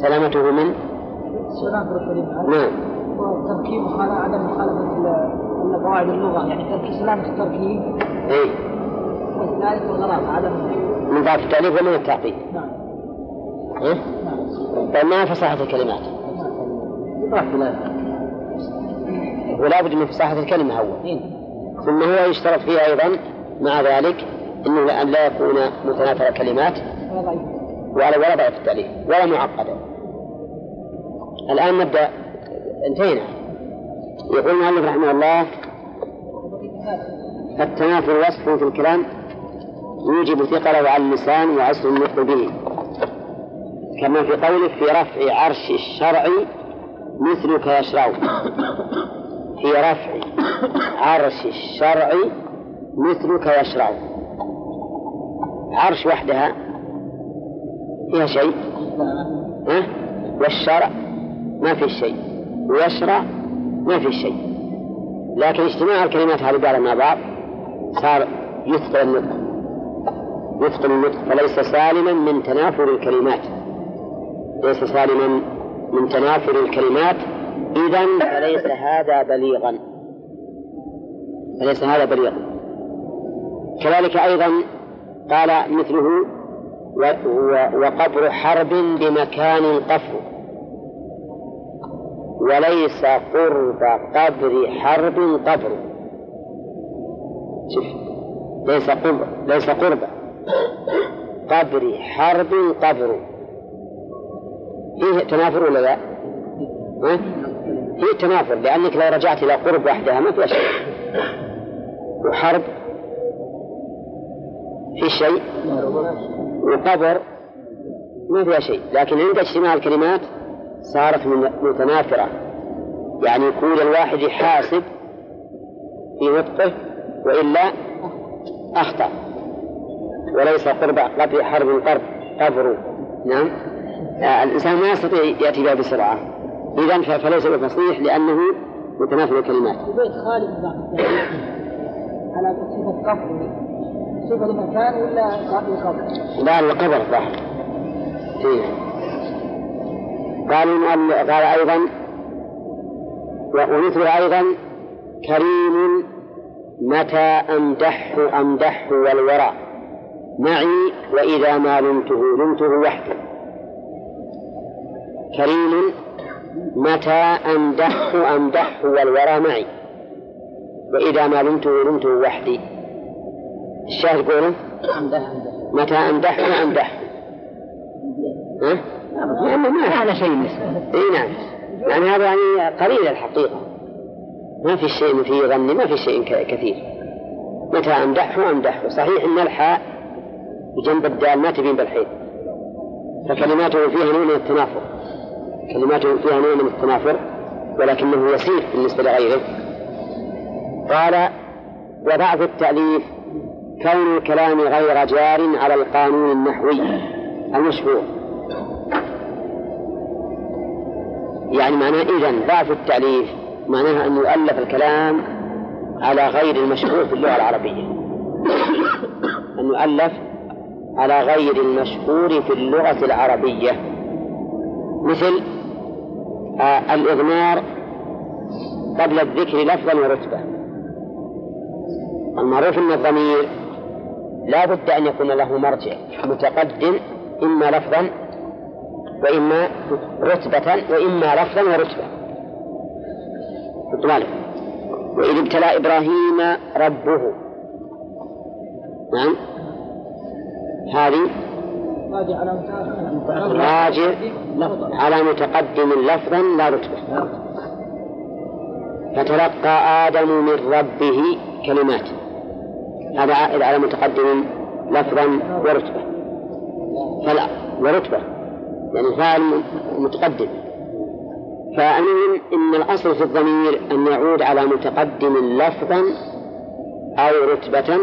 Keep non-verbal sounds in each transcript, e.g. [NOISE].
سلامته من؟ سلامة نعم. وتركيب عدم مخالفة قواعد اللغة. يعني تركيب سلامة التركيب. اي وذلك الغرض عدم من باب التأليف ومن التعقيد. نعم. إيه؟ نعم طيب ما فصاحة الكلمات؟ ولا بد من فصاحة الكلمة أول. ثم هو يشترط فيها أيضا مع ذلك أنه أن لا يكون متناثر الكلمات ولا ولا ضعف التأليف ولا معقدا الآن نبدأ. انتهينا. يقول المؤلف رحمه الله التناثر وصف في الكلام يوجب ثقله على اللسان وعسر النطق به. كما في قوله في رفع عرش الشرع مثلك يشرع في رفع عرش الشرع مثلك يشرع عرش وحدها فيها شيء؟ ها؟ والشرع ما في شيء. ويشرع ما في شيء. لكن اجتماع الكلمات هذه بعضها مع بعض صار يثقل النطق. يثقل النطق. فليس سالما من تنافر الكلمات. ليس سالما من تنافر الكلمات. إذا فليس هذا بليغا. فليس هذا بليغا. كذلك أيضا قال مثله وقبر حرب بمكان قفر وليس قرب قبر حرب قبر. شوف ليس قرب ليس قرب. قبر حرب قبر. فيه تنافر ولا لا؟ فيه تنافر لأنك لو رجعت إلى قرب وحدها ما فيها شيء. وحرب؟ في شيء؟ وقبر؟ ما فيها شيء. لكن عند اجتماع الكلمات صارت متنافرة يعني يكون الواحد حاسب في نطقه وإلا أخطأ وليس قرب قبل حرب قرب قبر نعم آه الإنسان ما يستطيع يأتي بها بسرعة إذا فليس بفصيح لأنه متنافر الكلمات. وبيت خالد على صفة قبر صفة لمكان ولا قبر؟ لا القبر ظاهر. إيه. قال قال أيضا ومثل أيضا كريم متى أمدحه أمدحه والورى. معي وإذا ما لمته لمته وحده. كريم متى أمدحه أمدحه والورى معي. وإذا ما لمته لمته وحدي. الشاهد قوله؟ متى أمدحه أمدحه ها؟ لأنه ما هذا شيء إي نعم. يعني هذا يعني قليل الحقيقة. ما في شيء في ظني ما في شيء كثير. متى أمدحه؟ أمدحه. صحيح أن الحاء بجنب الدال ما تبين بالحيث فكلماته فيها نوع من التنافر. كلماته فيها نوع من التنافر ولكنه يسير بالنسبة لغيره. قال وضعف التأليف كون الكلام غير جار على القانون النحوي. المشهور يعني معناه إذا ضعف التأليف. معناها أن يؤلف الكلام على غير المشهور في اللغة العربية. أن يؤلف على غير المشهور في اللغة العربية. مثل آه الإضمار قبل الذكر لفظا ورتبة المعروف أن الضمير لا بد أن يكون له مرجع متقدم إما لفظا وإما رتبة وإما لفظا ورتبة. بالك وإذ ابتلى إبراهيم ربه. نعم. هذه راجع على متقدم لفظا لا رتبة. فتلقى آدم من ربه كلمات. هذا عائد على متقدم لفظا ورتبة. فلا ورتبة. يعني فاعل متقدم. فأمين إن الأصل في الضمير أن يعود على متقدم لفظا أو رتبة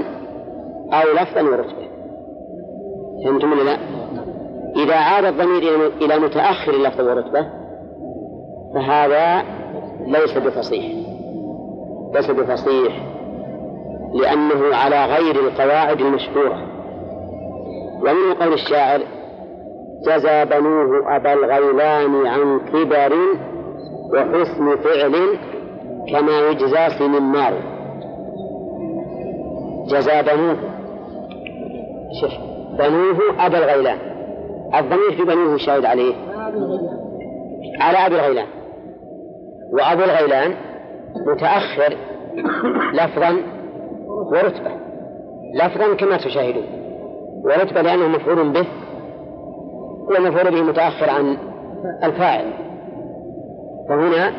أو لفظا ورتبة. فهمتم ولا لا؟ إذا عاد الضمير إلى متأخر اللفظ ورتبة فهذا ليس بفصيح. ليس بفصيح لأنه على غير القواعد المشهورة. ومن قول الشاعر جزى بنوه أبا الغيلان عن كبر وحسن فعل كما يجزى سمنار جزى بنوه شوف بنوه أبا الغيلان. الضمير في بنوه شاهد عليه. على أبي الغيلان. وأبو الغيلان متأخر لفظا ورتبة. لفظا كما تشاهدون. ورتبة لأنه مفعول به. والمفعول به متأخر عن الفاعل. فهنا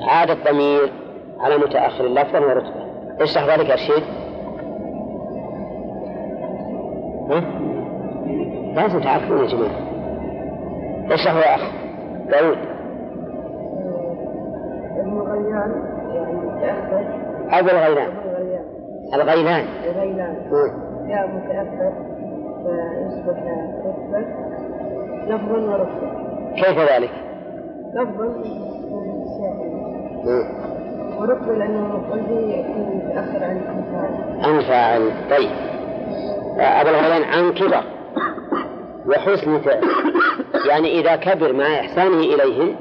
عاد الضمير على متأخر لفظا ورتبة اشرح ذلك يا رشيد؟ لازم تعرفون يا جماعة. اشرحوا يا أخ داود أبو الغيلان. الغيلان. الغيلان. جاء متأخر فيصبح رتبة لفظا ورتبة كيف ذلك؟ لفظا ورتبة لأنه به يكون متأخر عن الفاعل أنفع طيب. أبو الغيلان عن كبر وحسن فعل. يعني إذا كبر مع إحسانه إليهم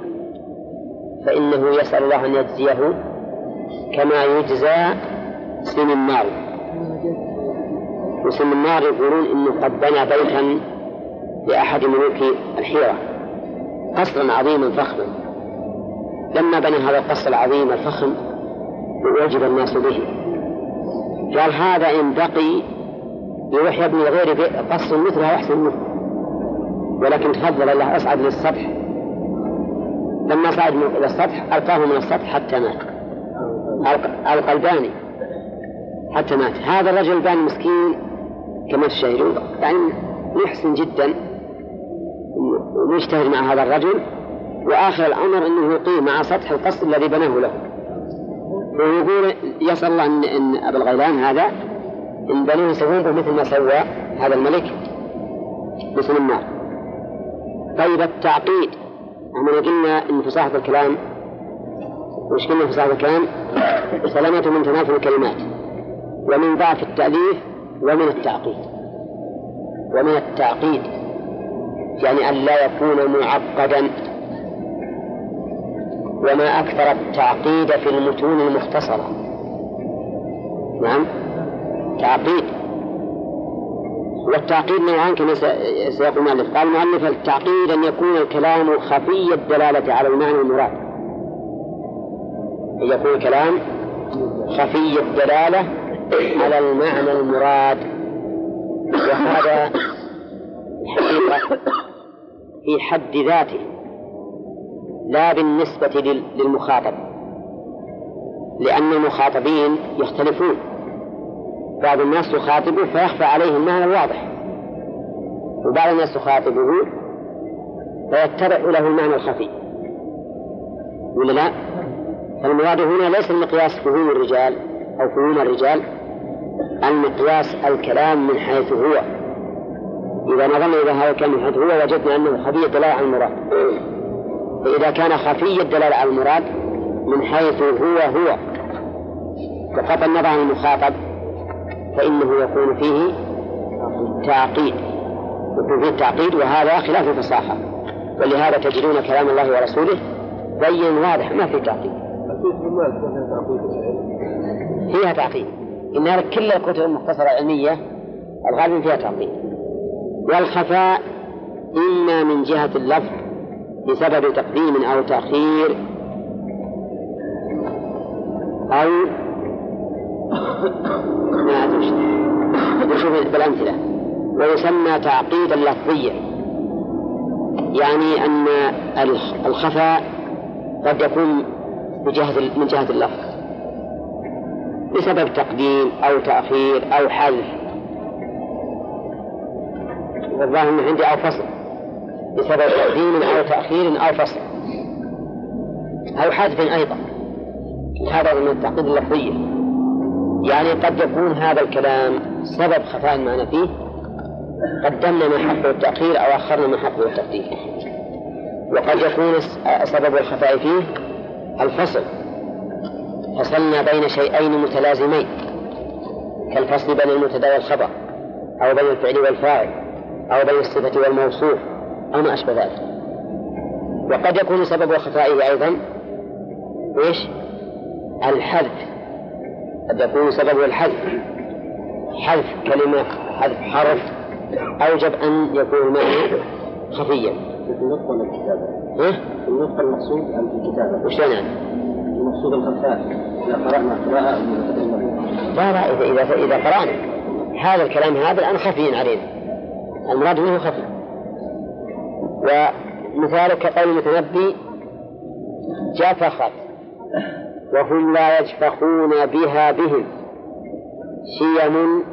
فإنه يسأل الله أن يجزيه كما يجزى سمنار وسمنار يقولون إنه قد بنى بيتا لأحد ملوك الحيرة. قصرا عظيما فخما لما بنى هذا القصر العظيم الفخم وعجب الناس به. قال هذا إن بقي يروح يبني غير قصر مثله أحسن منه. ولكن تفضل الله أصعد للسطح. لما صعد إلى السطح ألقاه من السطح حتى مات. ألقى الباني حتى مات. هذا الرجل الباني مسكين كما تشاهدون يعني محسن جدا. ويجتهد مع هذا الرجل وآخر الأمر أنه يقيم مع سطح القصر الذي بناه له. ويقول يسأل الله أن, إن أبا الغيلان هذا إن بنوه يسوون مثل ما سوى هذا الملك مثل النار. طيب التعقيد إحنا قلنا إن فصاحة الكلام وش قلنا فصاحة الكلام؟ سلامة من تنافر الكلمات. ومن ضعف التأليف ومن التعقيد. ومن التعقيد. يعني أن لا يكون معقدا. وما أكثر التعقيد في المتون المختصرة. نعم؟ تعقيد. والتعقيد نوعان كما سيقول المؤلف. قال المؤلف التعقيد أن يكون الكلام خفي الدلالة على المعنى المراد. أن يكون الكلام خفي الدلالة على المعنى المراد. وهذا الحقيقة في حد ذاته لا بالنسبة للمخاطب لأن المخاطبين يختلفون. بعض الناس تخاطبه فيخفى عليه المعنى الواضح وبعض الناس تخاطبه فيتبع له المعنى الخفي. ولا لا؟ فالمراد هنا ليس المقياس فهوم الرجال أو فهوم الرجال المقياس الكلام من حيث هو. إذا نظرنا إلى هذا الكلام من حيث هو وجدنا أنه خفي الدلالة على المراد. فإذا كان خفي الدلالة على المراد من حيث هو هو. بغض النظر عن المخاطب فإنه يكون فيه تعقيد. يكون فيه تعقيد وهذا خلاف الفصاحة ولهذا تجدون كلام الله ورسوله بين واضح ما فيه تعقيد. فيها تعقيد. إن كل الكتب المختصرة العلمية الغالب فيها تعقيد. والخفاء إما من جهة اللفظ بسبب تقديم أو تأخير أو ما أدري. نشوف بالأمثلة. ويسمى تعقيدا لفظيا. يعني أن الخفاء قد يكون بجهة من جهة اللفظ. بسبب تقديم أو تأخير أو حذف. والظاهر من عندي أو فصل. بسبب تقديم أو تأخير أو فصل. أو حذف أيضا. هذا من التعقيد اللفظية. يعني قد يكون هذا الكلام سبب خفاء المعنى فيه. قدمنا ما حقه التأخير أو أخرنا ما حقه التقديم وقد يكون سبب الخفاء فيه الفصل. فصلنا بين شيئين متلازمين. كالفصل بين المبتدأ والخبر أو بين الفعل والفاعل. أو بين الصفة والموصوف أو ما أشبه ذلك وقد يكون سبب خفائه أيضا إيش؟ الحذف قد يكون سببه الحذف حذف كلمة حذف حرف أوجب أن يكون المعنى خفيا في النطق ولا الكتابة؟ ها؟ في النطق المقصود أم في الكتابة؟ وشلون يعني؟ المقصود الخفاء إذا قرأنا قراءة لا لا إذا إذا إذا قرأنا هذا الكلام هذا الآن خفي علينا المراد منه خفي. ومثال كقول المتنبي جفخت وهم لا يجفخون بها بهم شيم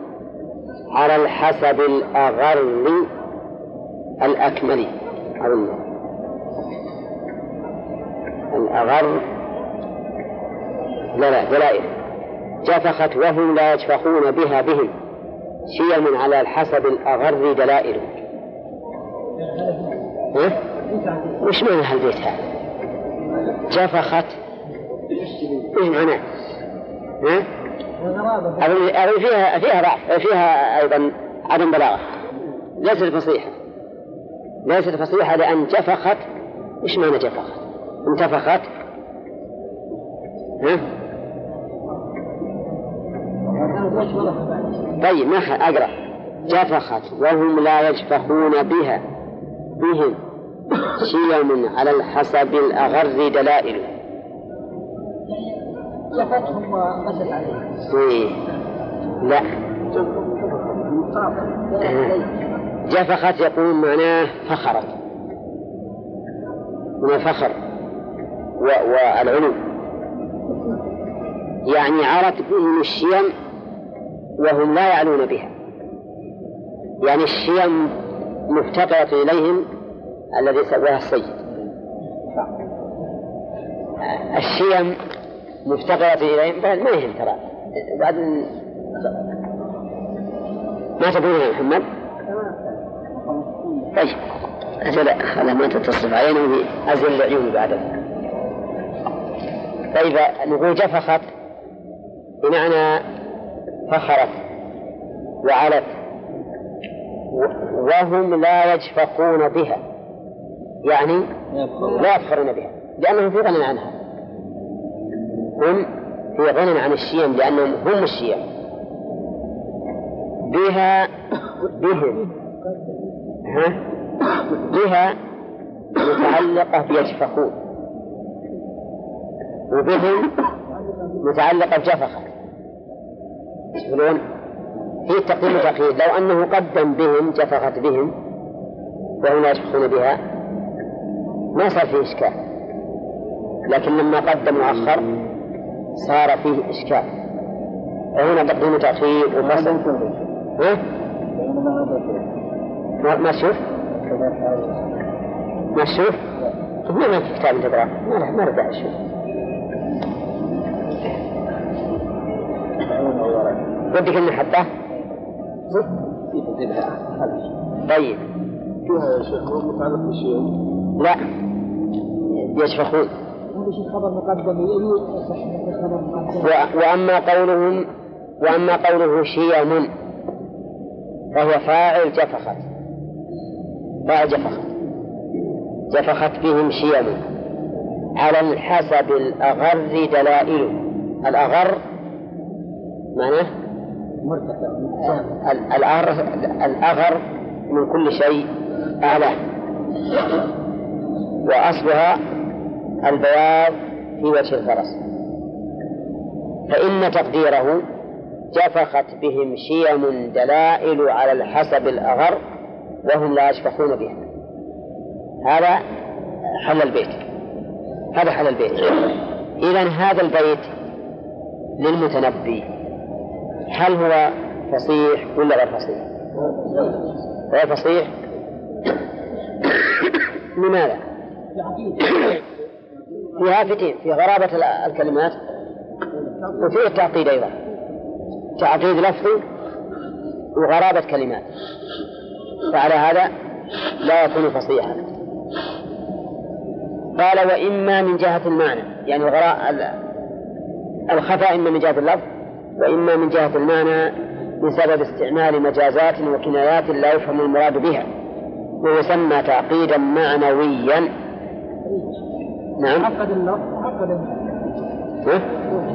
على الحسب الأغر الأكمل. أظن الأغر لا لا دلائل. جفخت وهم لا يجفخون بها بهم. شيم على الحسب الأغر دلائل ها؟ وش معنى هالبيت هذا؟ جفخت إيش معناه؟ ها؟ أظن فيها فيها ضعف فيها أيضا عدم بلاغة ليست فصيحة ليست فصيحة لأن جفخت إيش معنى جفخت؟ انتفخت ها؟ طيب ما أقرأ. جفخت وهم لا يجفخون بها. بهم. شيم على الحسب الأغر دلائل. جفتهم وغشت عليهم. لا. جفخت يقول معناه فخرت. من الفخر والعلو. يعني عرت بهم الشيم وهم لا يعلون بها. يعني الشيم مفتقرة إليهم الذي سواها السيد. الشيم مفتقرة إليهم بعد ما يهم ترى. بعد ما تقول يا محمد؟ طيب أجل هذا ما تتصرف علينا أزل العيون بعد طيب نقول جفخت بمعنى فخرت وعلت وهم لا يجفقون بها. يعني لا يفخرون بها. لأنهم في غنى عنها. هم في غنى عن الشيم لأنهم هم الشيم. بها بهم. ها؟ بها متعلقة بيجفخون وبهم متعلقة بجفخة يقولون في تقديم وتأخير لو أنه قدم بهم جفخت بهم وهم لا يجفخون بها ما صار فيه إشكال لكن لما قدم وأخر صار فيه إشكال وهنا تقديم وتأخير وفصل ها؟ ما تشوف؟ ما تشوف؟ ما ما في كتاب تقرأ ما ما له أشوف ودك إني حطه؟ طيب. فيها يا شيخ مو متعلق بالشيء لا. يشفخون هذا شيء خبر مقدم. يلي صح خبر مقدم. و- وأما قولهم وأما قوله شيم فهو فاعل جفخت. فاعل جفخت. جفخت بهم شيم. على الحسب الأغر دلائل الأغر معناه؟ ال- الأغر الأغر من كل شيء أعلى. وأصلها البياض في وجه الفرس. فإن تقديره جفخت بهم شيم دلائل على الحسب الأغر وهم لا يشفخون بها. هذا حل البيت. هذا حل البيت. إذا هذا البيت للمتنبي. هل هو فصيح ولا غير فصيح؟ غير فصيح لماذا؟ في هافتين في غرابة ال- الكلمات وفيه التعقيد أيضا تعقيد لفظي وغرابة كلمات فعلى هذا لا يكون فصيحا قال وإما من جهة المعنى يعني الغراء ال- الخفاء إما من جهة اللفظ وإما من جهة المعنى بسبب استعمال مجازات وكنايات لا يفهم المراد بها ويسمى تعقيدا معنويا. نعم. تعقد اللفظ؟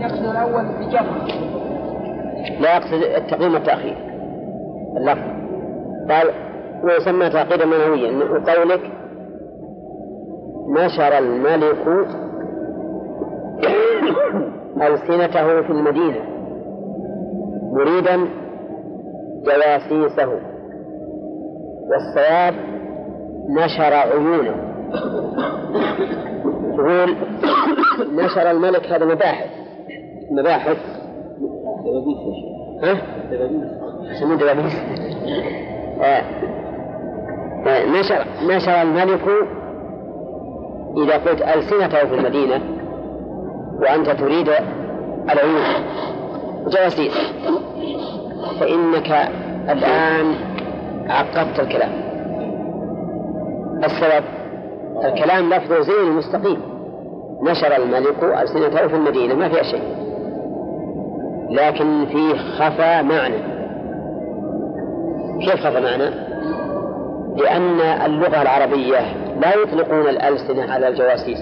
يقصد الأول لا يقصد التقديم والتأخير اللفظ. قال ويسمى تعقيدا معنويا وقولك نشر الملك ألسنته في المدينة. مريدا جواسيسه والصواب نشر عيونه يقول [COUGHS] نشر الملك هذا مباحث مباحث ها؟ دبابيس آه. آه. نشر نشر الملك إذا قلت ألسنته في المدينة وأنت تريد العيون جواسيس فإنك الآن عقبت الكلام. السبب الكلام لفظه زين مستقيم. نشر الملك ألسنته في المدينة ما فيها شيء. لكن فيه خفى معنى. كيف خفى معنى؟ لأن اللغة العربية لا يطلقون الألسنة على الجواسيس.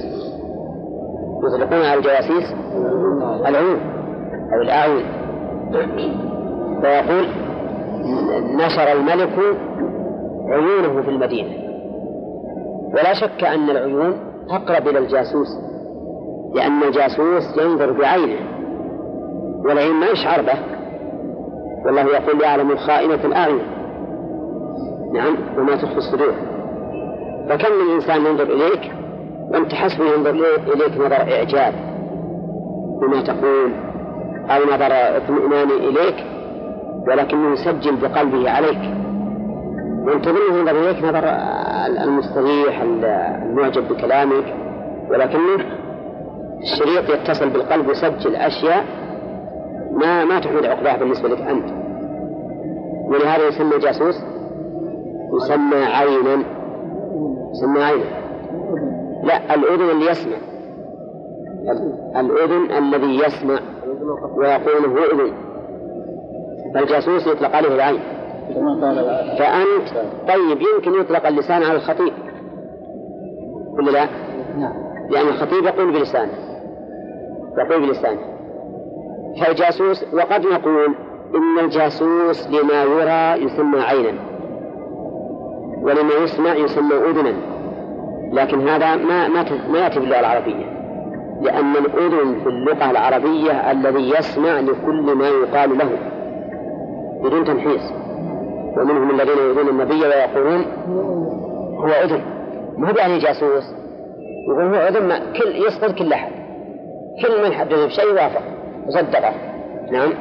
يطلقون على الجواسيس العيون أو الأعين فيقول نشر الملك عيونه في المدينة. ولا شك أن العيون أقرب إلى الجاسوس لأن الجاسوس ينظر بعينه والعين ما يشعر به. والله يقول يعلم خائنة الأعين. نعم وما تخفي الصدور. فكم من إنسان ينظر إليك وأنت حسب ينظر إليك نظر إعجاب. بما تقول أو نظر اطمئنان إليك ولكنه يسجل بقلبه عليك. وأنت تظنه إليك نظر المستريح المعجب بكلامك ولكنه الشريط يتصل بالقلب ويسجل أشياء ما ما تحمل عقباه بالنسبة لك أنت. ولهذا يسمى جاسوس يسمى عينا يسمى عينا. لا الأذن اللي يسمع الأذن الذي يسمع. ويقول هو أذن فالجاسوس يطلق عليه العين. فأنت طيب يمكن يطلق اللسان على الخطيب. ولا لا؟ نعم. لأن الخطيب يقول بلسانه. يقول بلسانه. فالجاسوس وقد نقول إن الجاسوس لما يرى يسمى عينا. ولما يسمع يسمى أذنا. لكن هذا ما ما ما يأتي باللغة العربية. لأن الأذن في اللغة العربية الذي يسمع لكل ما يقال له. بدون تمحيص. ومنهم الذين يؤذون النبي ويقولون هو أذن. ما هو يعني جاسوس يقول هو أذن ما كل يصدر كل أحد. كل من حدث بشيء وافق. وصدقه نعم.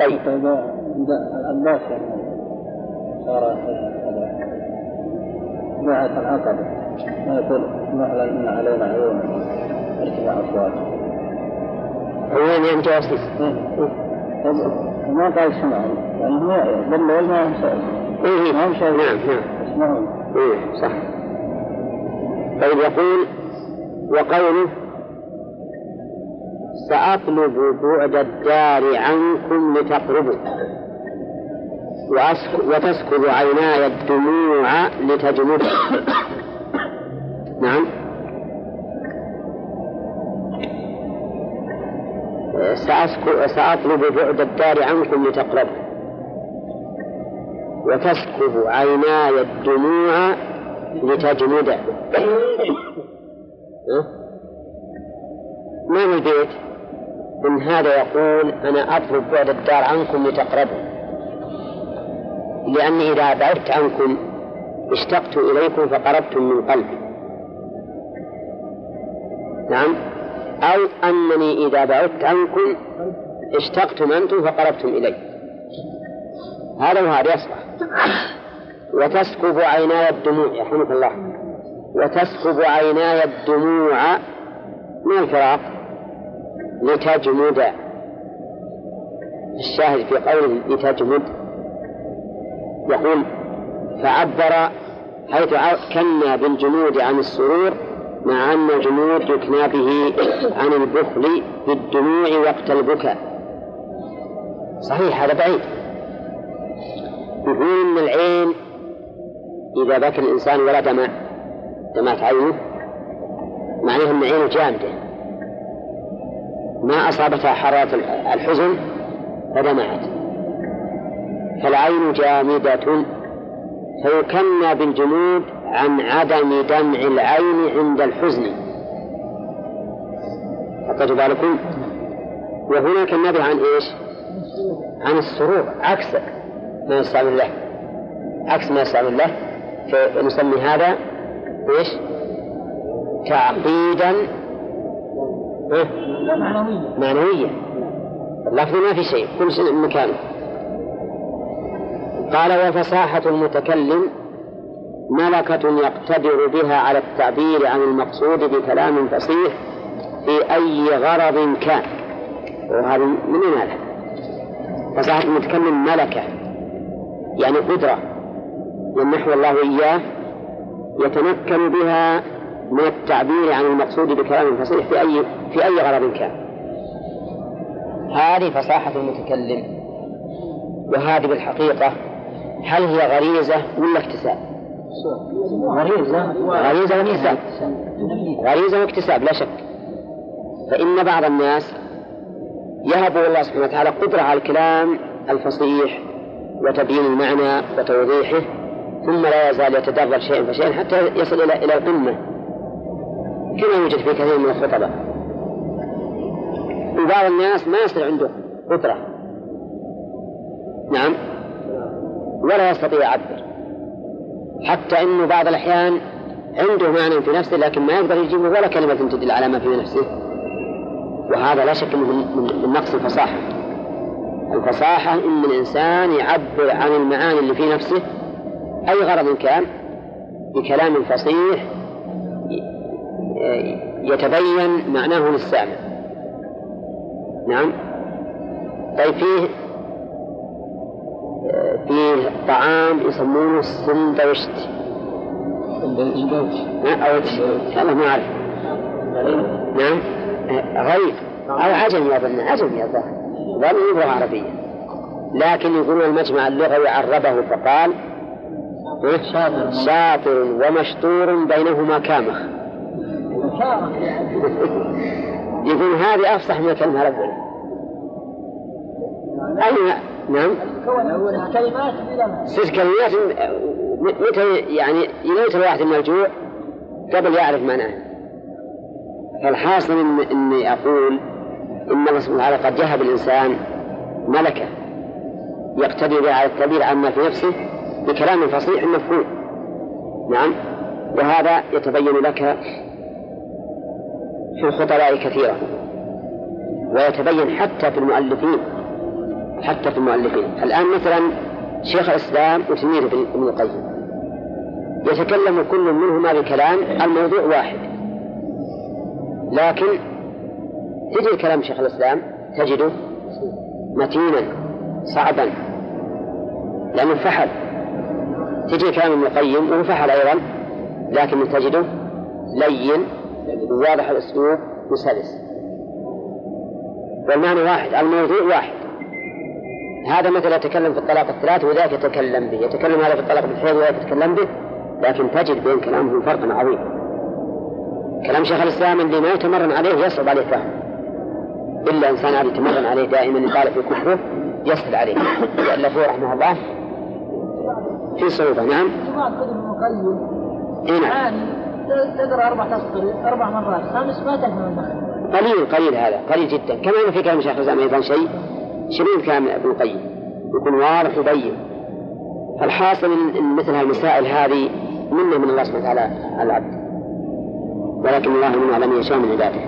طيب. الناس صار نوعة العقبة ما يقول إن علينا عيون ارتفاع أصوات عيون يعني جواسيس ما قال اسمعوا يعني؟ هو بالليل ما إيه ما هم شيء نعم نعم إيه صح. طيب يقول وقوله سأطلب بعد الدار عنكم لتقربوا وتسكب عيناي الدموع لتجمد نعم. سأطلب بعد الدار عنكم لتقربوا وتسكب عيناي الدموع لتجمد؟ ما البيت؟ إن هذا يقول أنا أطلب بعد الدار عنكم لتقربوا لأني إذا بعدت عنكم اشتقت إليكم فقربتم من قلبي. نعم؟ أو أنني إذا بعدت عنكم اشتقتم أنتم فقربتم إلي. هذا وهذا يصلح. وتسكب عيناي الدموع يرحمك الله. وتسكب عيناي الدموع من الفراق لتجمد. الشاهد في قوله لتجمد يقول فعبر حيث كنا بالجمود عن السرور مع أن الجمود يكنى به عن البخل بالدموع وقت البكاء. صحيح هذا بعيد. يقول إن العين إذا بكى الإنسان ولا دمع دمعت عينه معناه أن عينه جامدة ما أصابتها حرارة الحزن فدمعت. فالعين جامدة فيكنى بالجمود عن عدم دمع العين عند الحزن. أخذتوا بالكم. وهناك النبي عن إيش؟ عن السرور عكس ما يستعمل له. عكس ما يستعمل له. فنسمي هذا إيش؟ تعقيدا. معنوية اللفظ ما في شيء كل شيء مكانه. قال وفصاحة المتكلم ملكة يقتدر بها على التعبير عن المقصود بكلام فصيح في أي غرض كان وهذا من هذا؟ فصاحة المتكلم ملكة يعني قدرة يمنحه الله إياه يتمكن بها من التعبير عن المقصود بكلام فصيح في أي في أي غرض كان هذه فصاحة المتكلم وهذه بالحقيقة هل هي غريزة ولا اكتساب؟ غريزة غريزة واكتساب غريزة واكتساب لا شك. فإن بعض الناس يهب الله سبحانه وتعالى قدرة على الكلام الفصيح وتبيين المعنى وتوضيحه ثم لا يزال يتدرج شيئا فشيئا حتى يصل إلى إلى القمة. كما يوجد في كثير من الخطباء وبعض الناس ما يصير عنده قدرة. نعم. ولا يستطيع يعبر. حتى إنه بعض الأحيان عنده معنى في نفسه لكن ما يقدر يجيب ولا كلمة تدل على ما في نفسه. وهذا لا شك إنه من نقص الفصاحة. الفصاحة إن الإنسان يعبر عن المعاني اللي في نفسه أي غرض كان بكلام فصيح يتبين معناه للسامع. نعم؟ طيب فيه فيه طعام يسمونه السندوشت أو والله ما أعرف. نعم. غريب. أو عجمي أظن عجمي الظاهر ظن لغة عربية. لكن يقولون المجمع اللغوي عربه فقال شاطر. شاطر ومشطور بينهما كامخ. [LAUGHS] يقول هذه أفصح من الكلمة الأولى أي نعم. كلمات ست كلمات متى يعني يموت الواحد من الجوع قبل يعرف معناها. فالحاصل إن إني أقول إن الله سبحانه وتعالى قد جهب الإنسان ملكة يقتدي بها على التعبير عما في نفسه بكلام فصيح مفهوم. نعم. وهذا يتبين لك في الخطباء كثيرا ويتبين حتى في المؤلفين. حتى في المؤلفين. الآن مثلا شيخ الإسلام وتلميذه ابن القيم يتكلم كل منهما بكلام الموضوع واحد. لكن تجد كلام شيخ الإسلام تجده متينا صعبا لأنه فحل تجد كلام ابن القيم وهو فحل أيضا لكن تجده لين واضح الأسلوب وسلس والمعنى واحد الموضوع واحد. هذا مثلا يتكلم في الطلاق الثلاث وذاك يتكلم به. يتكلم هذا في الطلاق بالحيض وذاك يتكلم به. لكن تجد بين كلامهم فرقا عظيما كلام شيخ الإسلام اللي ما يتمرن عليه يصعب عليه فهمه إلا إنسان عاد يتمرن عليه دائما يطالع في كفره يسهل عليه. يألفه رحمه الله. في صعوبة نعم. إيه نعم. تقرأ أربع اسطر أربع مرات. خامس ما تفهم قليل قليل هذا. قليل جدا. كما في كلام شيخ الإسلام أيضا شيء. شبيه كلام ابن القيم يكون واضح وبين. فالحاصل إن مثل هالمسائل هذه منه من الله سبحانه وتعالى على العبد. ولكن الله من على يشاء من عباده.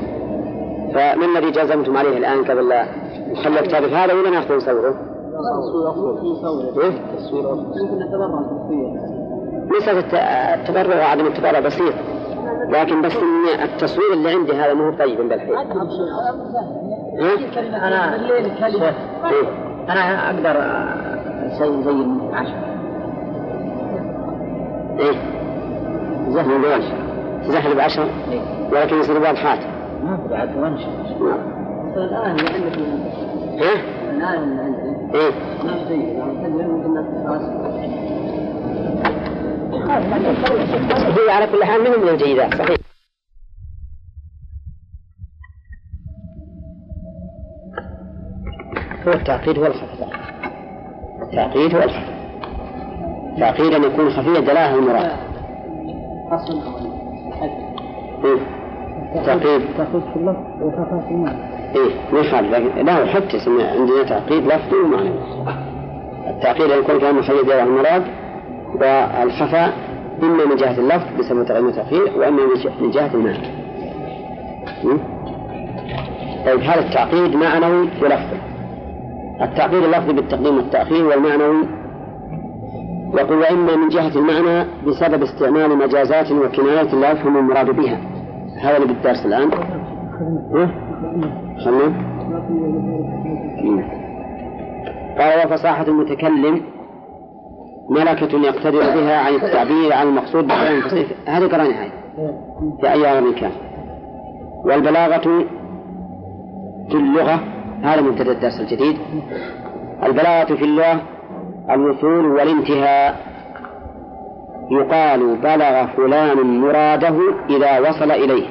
فما الذي جزمتم عليه الآن قبل لا نخلي الكتاب هذا ولا نأخذ نصوره؟ مسألة الت- التبرع وعدم التبرع بسيط. لكن بس إن التصوير اللي عندي هذا مو طيب بالحين إيه؟ أنا أقدر أسوي زي عشرة إيه؟ زهر بوش زهر بعشر ولكن يصير واضحات ما في بعد نعم. الآن اللي عندك ها؟ الآن اللي عندك إيه؟ ما في يعني هي على كل حال منهم من الجيدات صحيح هو التعقيد هو الخفض التعقيد هو الخفض التعقيد أن يكون خفيا دلاله المراد إيه؟ تعقيد تاخذ في اللفظ وخفاء في المعنى. إيه. ما يخالف لكن لا حتى عندنا تعقيد لفظي ومعنوي التعقيد يكون كلام مخيد دلاله المراد والخفاء إما من جهة اللفظ بسبب تقديم التأخير وإما من جهة- المعنى? طيب هذا التعقيد معنوي ولفظي التعقيد اللفظي بالتقديم والتأخير والمعنوي يقول وإما من جهة المعنى بسبب استعمال مجازات وكنايات لا يفهم المراد بها. هذا اللي بالدرس الآن. ها؟ قال وفصاحة المتكلم ملكة يقتدر بها عن التعبير عن المقصود بكلام فصيح هذه قرأنا هاي. في أي أمر كان والبلاغة في اللغة هذا مبتدأ الدرس الجديد. البلاغة في اللغة الوصول والانتهاء. يقال بلغ فلان مراده إذا وصل إليه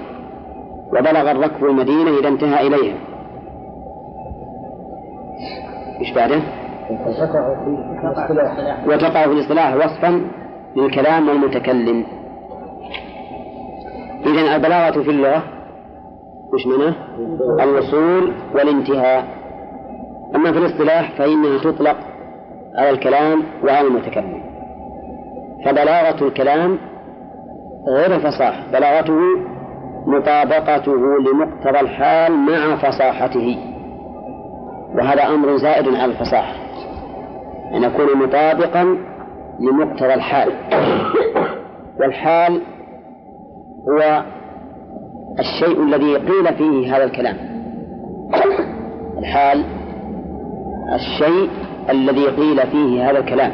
وبلغ الركب المدينة إذا انتهى إليها إيش بعده؟ وتقع في الاصطلاح وصفا للكلام والمتكلم إذا البلاغة في اللغة وش معناه؟ الوصول والانتهاء. أما في الاصطلاح فإنها تطلق على الكلام وعلى المتكلم. فبلاغة الكلام غير الفصاحة بلاغته مطابقته لمقتضى الحال مع فصاحته. وهذا أمر زائد على الفصاحة. أن يكون مطابقا لمقتضى الحال. والحال هو الشيء الذي قيل فيه هذا الكلام. الحال الشيء الذي قيل فيه هذا الكلام.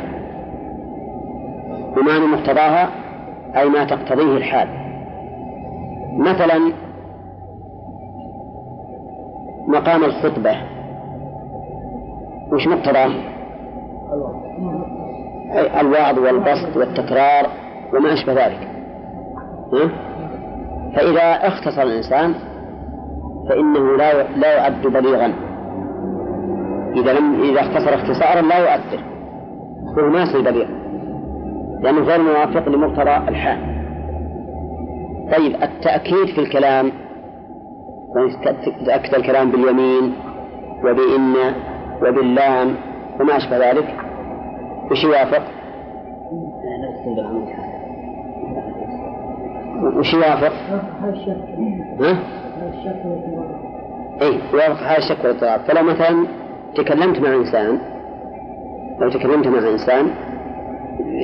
بمعنى مقتضاها أي ما تقتضيه الحال. مثلا مقام الخطبة. وش مقتضاه؟ الوعظ والبسط والتكرار وما أشبه ذلك. ها؟ فإذا اختصر الإنسان فإنه لا لا يعد بليغا. إذا لم إذا اختصر اختصارا لا يؤثر. هو ما يصير بليغ. لأنه غير موافق لمقتضى الحال. طيب التأكيد في الكلام. تأكد الكلام باليمين وبإن وباللام وما أشبه ذلك. وش يوافق؟ وش يوافق؟ ها؟ اي يوافق هذا الشك والاضطراب فلو مثلا تكلمت مع إنسان لو تكلمت مع إنسان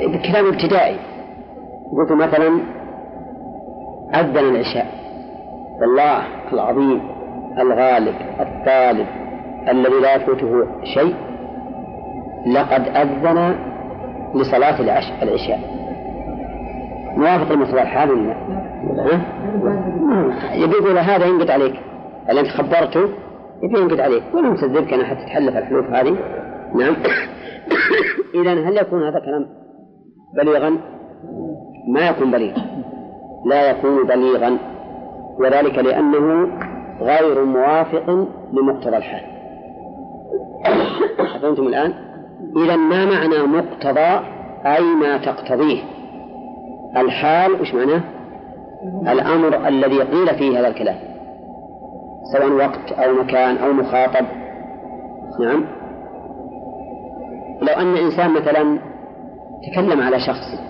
بكلام ابتدائي قلت مثلا أذن العشاء والله العظيم الغالب الطالب الذي لا يفوته شيء لقد أذن لصلاة العش- العشاء موافق ولا لا؟ ها؟ يقول هذا ينقد عليك اللي أنت خبرته يبي ينقد عليك ولا مسذبك أنا حتى تحلف الحلوف هذه نعم [COUGHS] إذا هل يكون هذا كلام بليغا؟ ما يكون بليغا لا يكون بليغا وذلك لأنه غير موافق لمقتضى الحال فهمتم الآن؟ إذا ما معنى مقتضى أي ما تقتضيه الحال وش معناه؟ الأمر الذي قيل فيه هذا الكلام سواء وقت أو مكان أو مخاطب نعم لو أن إنسان مثلا تكلم على شخص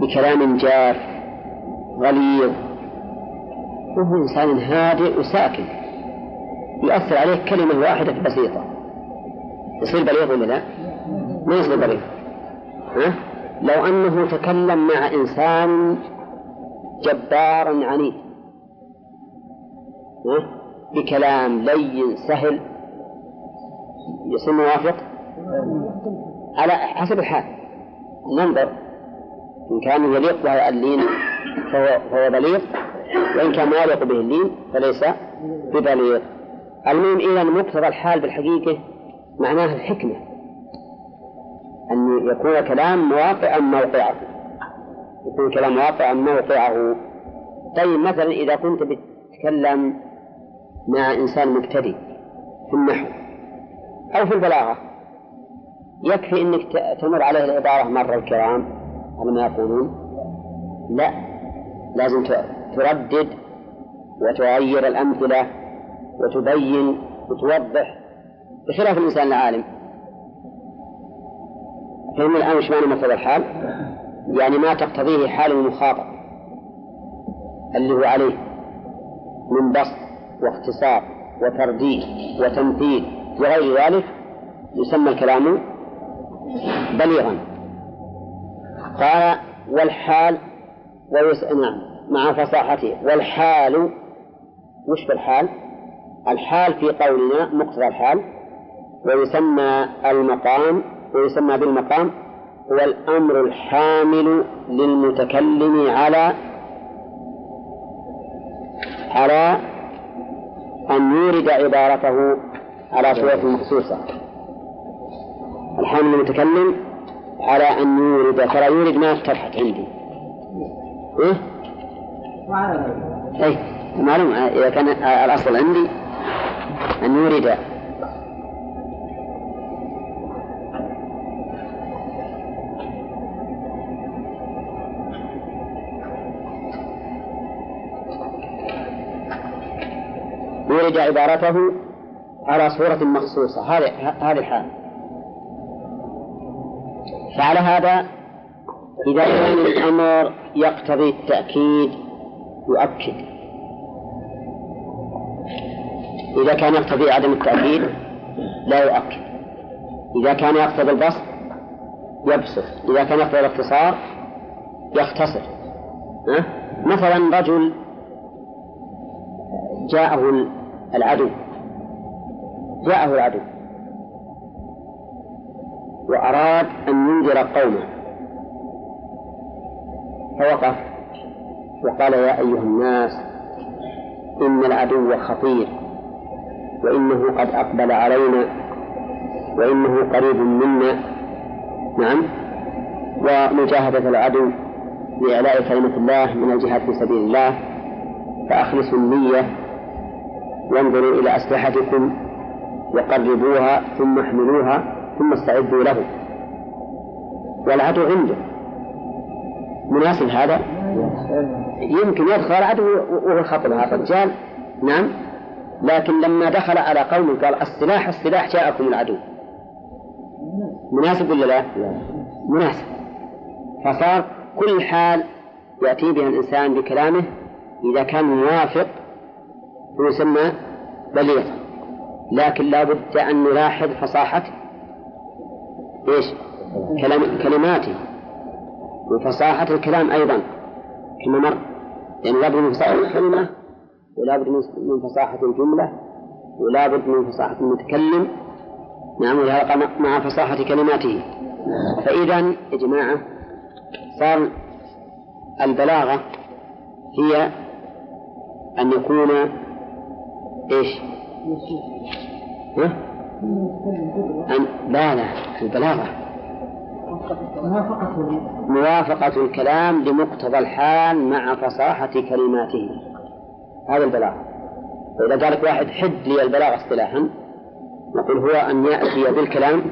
بكلام جاف غليظ وهو إنسان هادئ وساكن يؤثر عليه كلمة واحدة بسيطة يصير بليغ ولا لا؟ ما يصير بليغ ها؟ لو أنه تكلم مع إنسان جبار عنيد؟ بكلام لين سهل. يصير موافق على حسب الحال. ننظر. إن كان يليق به اللين فهو, فهو بليغ وإن كان ما يليق به اللين فليس ببليغ. المهم إذا مقتضى الحال بالحقيقة معناه الحكمة. أن يكون كلام مواقعا موقعه. يكون كلام واقع موقعه. طيب مثلا إذا كنت بتتكلم مع إنسان مبتدئ في النحو أو في البلاغة يكفي أنك تمر عليه العبارة مر الكرام على ما يقولون. لا لازم تردد وتغير الأمثلة وتبين وتوضح بخلاف الإنسان العالم. فهم الآن وش معنى مثل الحال؟ يعني ما تقتضيه حال المخاطب اللي هو عليه من بسط واختصار وترديد وتمثيل وغير ذلك يسمى الكلام بليغا قال والحال ويس... نعم مع فصاحته والحال وش في الحال؟ الحال في قولنا مقتضى الحال ويسمى المقام ويسمى بالمقام هو الأمر الحامل للمتكلم على على أن يورد عبارته على صورة مخصوصة. الحامل للمتكلم على أن يورد ترى يورد ما افتتحت عندي. إيه؟ أي معلوم إذا كان الأصل عندي أن يورد. يورد عبارته على صورة مخصوصة. هذه هذه الحال. فعلى هذا إذا كان الأمر يقتضي التأكيد يؤكد. إذا كان يقتضي عدم التأكيد لا يؤكد. إذا كان يقتضي البسط يبسط. إذا كان يقتضي الاختصار يختصر؟ مثلا رجل جاءه العدو. جاءه العدو. وأراد أن ينذر قومه. فوقف. وقال يا أيها الناس إن العدو خطير وإنه قد أقبل علينا وإنه قريب منا. نعم. ومجاهدة العدو لإعلاء كلمة الله من الجهاد في سبيل الله فأخلصوا النية وانظروا إلى أسلحتكم وقربوها ثم احملوها ثم استعدوا له. والعدو عنده. مناسب هذا؟ يمكن يدخل العدو وهو خطر هذا الرجال نعم. لكن لما دخل على قوم قال السلاح السلاح جاءكم العدو. مناسب ولا لا؟ مناسب. فصار كل حال يأتي بها الإنسان بكلامه إذا كان موافق فيسمى بليغ. لكن لا بد أن نلاحظ فصاحة إيش؟ كلام كلماته. وفصاحة الكلام أيضا. كما مر يعني لابد من فصاحة الكلمة ولابد من فصاحة الجملة ولابد من فصاحة المتكلم. نعم ولهذا مع فصاحة كلماته. فإذا يا جماعة صار البلاغة هي أن يكون إيش؟ ها؟ أن لا لا البلاغة موافقة. الكلام لمقتضى الحال مع فصاحة كلماته. هذا البلاغة فإذا قال لك واحد حد لي البلاغة اصطلاحا نقول هو أن يأتي بالكلام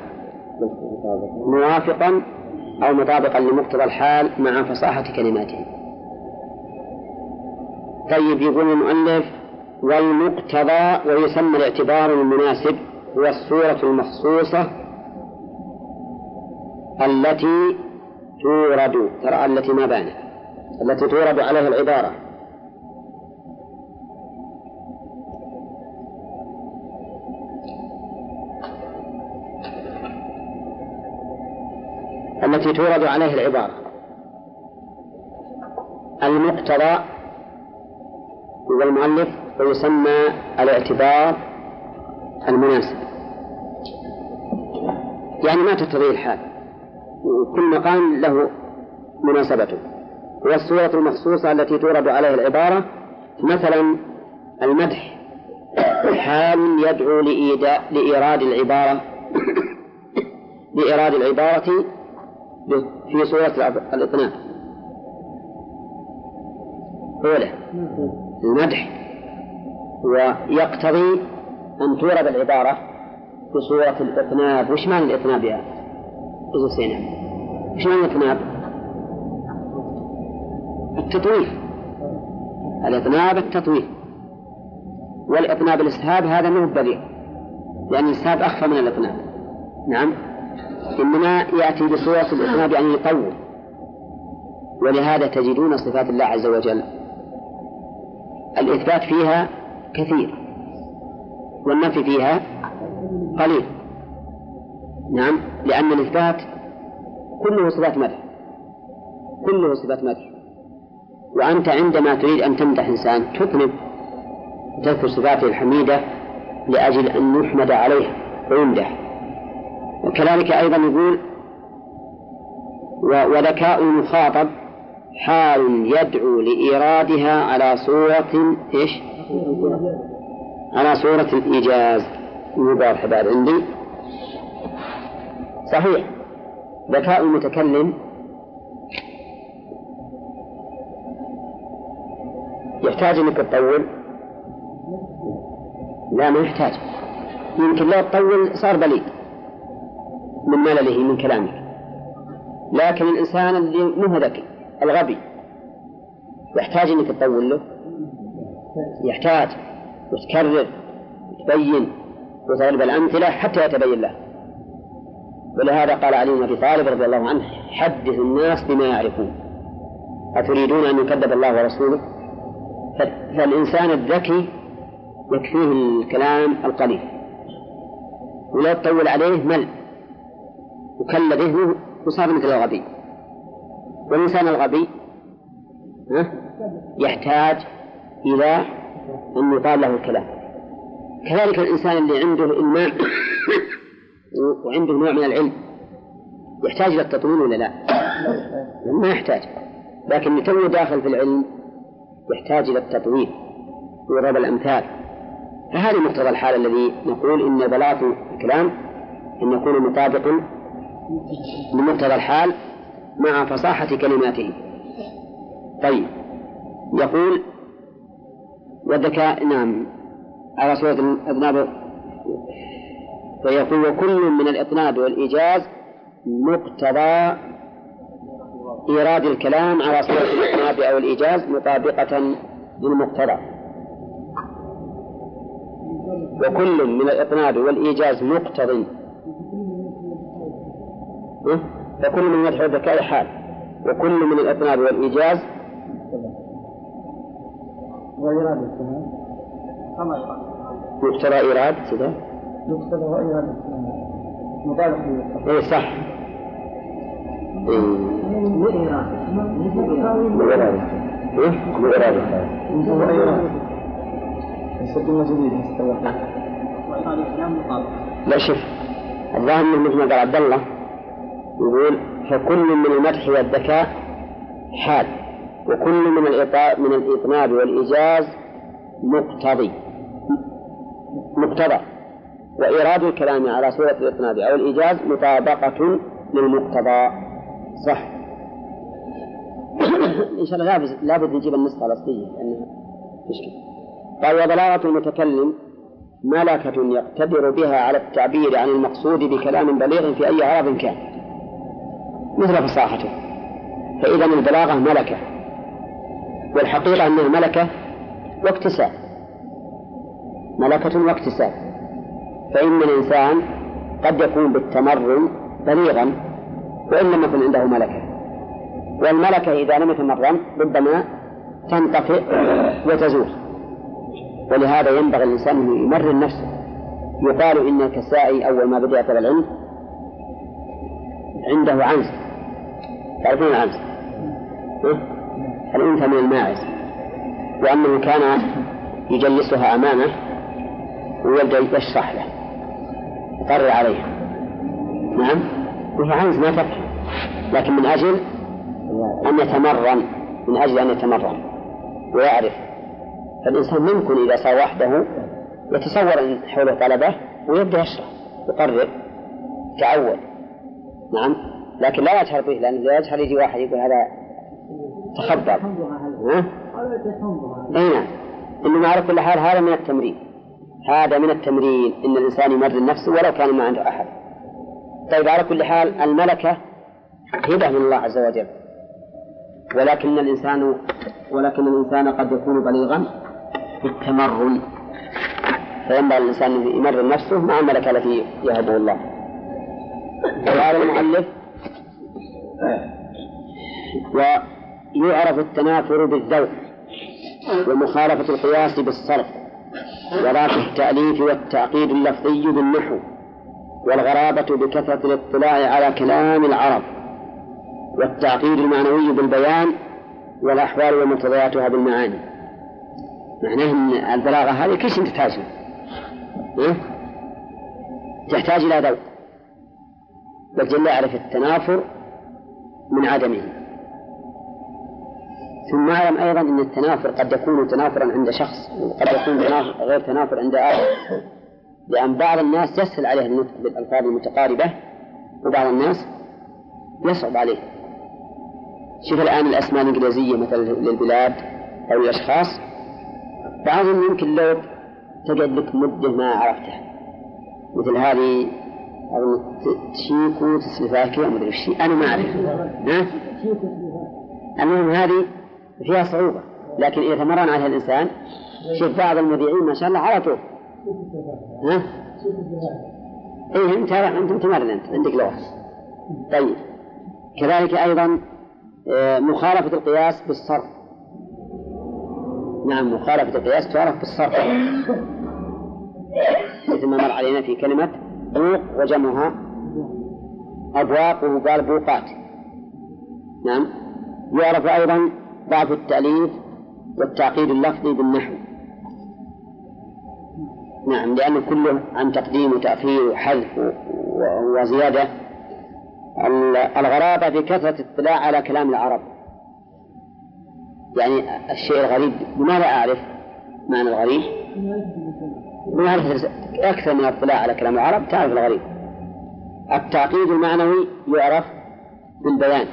موافقا أو مطابقا لمقتضى الحال مع فصاحة كلماته. طيب يقول المؤلف والمقتضى ويسمى الاعتبار المناسب هو الصورة المخصوصة التي تورد ترى التي ما بانت التي تورد عليها العبارة. التي تورد عليه العبارة. المقتضى هو المؤلف ويسمى الاعتبار المناسب. يعني ما تقتضيه الحال. كل مقام له مناسبته. والصورة المخصوصة التي تورد عليها العبارة مثلا المدح. حال يدعو لإيراد العبارة. [COUGHS] لإيراد العبارة في صورة الإطناب أولى المدح. ويقتضي أن تورد العبارة بصورة الإطناب. وش معنى الإطناب يا أبو سينا وش معنى الإطناب؟ التطويل. الإطناب التطويل. والإطناب الإسهاب هذا مو بليغ لأن الإسهاب أخفى من الإطناب. نعم. إنما يأتي بصورة الإطناب يعني يطول. ولهذا تجدون صفات الله عز وجل. الإثبات فيها كثير. والنفي فيها قليل. نعم لأن الإثبات كله صفات مدح. كله صفات مدح. وأنت عندما تريد أن تمدح إنسان تطلب تذكر صفاته الحميدة لأجل أن يحمد عليه ويمدح. وكذلك أيضا يقول وذكاء المخاطب حال يدعو لإيرادها على صورة إيش؟ على صورة الإيجاز مضاف بعد عندي. صحيح. ذكاء المتكلم. يحتاج إنك تطول. لا ما يحتاج. يمكن لو تطول صار بليد من ملله من كلامك لكن الإنسان اللي مو ذكي الغبي. يحتاج إنك تطول له. يحتاج وتكرر وتبين وتضرب الأمثلة حتى يتبين له. ولهذا قال علي بن أبي طالب رضي الله عنه حدث الناس بما يعرفون. أتريدون أن يكذب الله ورسوله؟ فالإنسان الذكي يكفيه الكلام القليل. ولا تطول عليه مل وكل ذهنه وصار مثل الغبي. والإنسان الغبي يحتاج إلى أن يقال له الكلام. كذلك الإنسان اللي عنده إلمام [COUGHS] وعنده نوع من العلم يحتاج إلى التطويل ولا لا؟ ما يحتاج. لكن تو داخل في العلم يحتاج إلى التطويل وضرب الأمثال. فهذا مقتضى الحال الذي نقول إن بلاغة الكلام أن يكون مطابقا لمقتضى الحال مع فصاحة كلماته. طيب يقول والذكاء نعم. على صورة الأذناب فيقول وكل من الإطناب والإيجاز مقتضى إيراد الكلام على صورة الإطناب أو الإيجاز مطابقة للمقتضى. وكل من الإطناب والإيجاز مقتض. فكل من مدح الذكاء حال. وكل من الإطناب والإيجاز وإيراد الكلام كما مقتضى إيراد كذا؟ مقتضى وإيراد مطابق إيه صح إيه بإرادة إيه. لا شوف الظاهر مثل ما قال عبد الله يقول فكل من المدح والذكاء حال. وكل من من الإطناب والإيجاز مقتضي. مقتضى. وإيراد الكلام على صورة الإطناب أو الإيجاز مطابقة للمقتضى. صح. [COUGHS] إن شاء الله لابد لابد نجيب النسخة الأصلية. لأنها مشكلة قال وبلاغة المتكلم ملكة يقتدر بها على التعبير عن المقصود بكلام بليغ في أي عرض كان. مثل فصاحته. فإذا البلاغة ملكة. والحقيقة أنها ملكة واكتساب ملكة واكتساب فإن الإنسان قد يكون بالتمرن بليغا وإن لم يكن عنده ملكة. والملكة إذا لم يتمرن ربما تنطفئ وتزول. ولهذا ينبغي الإنسان أن يمرن نفسه. يقال إن الكسائي أول ما بدأ طلب العلم عنده عنز. تعرفون العنز؟ الأنثى من الماعز وأنه كان يجلسها أمامه ويبدأ يشرح له يقرر عليها. نعم؟ وهي عنز ما تفهم لكن من أجل أن يتمرن من أجل أن يتمرن ويعرف. فالإنسان ممكن إذا صار وحده يتصور أن حوله طلبة ويبدأ يشرح يقرر تعود نعم؟ لكن لا يجهر به لأنه إذا يجهر يجي واحد يقول هذا تخبط ها؟ أي نعم. انما على كل حال هذا من التمرين. هذا من التمرين إن الإنسان يمرن نفسه ولو كان ما عنده أحد. طيب على كل حال الملكة هبه من الله عز وجل. ولكن الإنسان ولكن الإنسان قد يكون بليغا في التمرن. فينبغي الإنسان أن يمرن نفسه مع الملكة التي يهبه الله. وقال المؤلف ويعرف التنافر بالذوق ومخالفة القياس بالصرف وضعف التأليف والتعقيد اللفظي بالنحو والغرابة بكثرة الاطلاع على كلام العرب والتعقيد المعنوي بالبيان والأحوال ومقتضياتها بالمعاني. معناه أن البلاغة هذه كل شيء تحتاجها إيه؟ تحتاج إلى ذوق. بل جل يعرف التنافر من عدمه. ثم اعلم أيضا إن التنافر قد يكون تنافرا عند شخص وقد يكون تنافر غير تنافر عند آخر. لأن بعض الناس يسهل عليه النطق بالألفاظ المتقاربة وبعض الناس يصعب عليه. شوف الآن الأسماء الإنجليزية مثلا للبلاد أو الاشخاص بعضهم يمكن لو تقعد لك مدة ما عرفتها مثل هذه أو تشيكو تسلفاكيا ما أدري. وش أنا ما أعرف. ها؟ المهم هذه فيها صعوبة. لكن إذا تمرن عليها الإنسان شوف بعض المذيعين ما شاء الله على طول. ها؟ إيه أنت أنت متمرن أنت عندك لغة طيب. كذلك أيضا آه، مخالفة القياس بالصرف. نعم مخالفة القياس تعرف بالصرف. مثل ما مر علينا في كلمة بوق وجمعها أبواق وقال بوقات نعم. يعرف أيضا ضعف التأليف والتعقيد اللفظي بالنحو. نعم لأنه كله عن تقديم وتأخير وحذف وزيادة. الغرابة بكثرة الاطلاع على كلام العرب. يعني الشيء الغريب لماذا أعرف معنى الغريب؟ معرفة أكثر من الاطلاع على كلام العرب تعرف الغريب. التعقيد المعنوي يعرف بالبيان.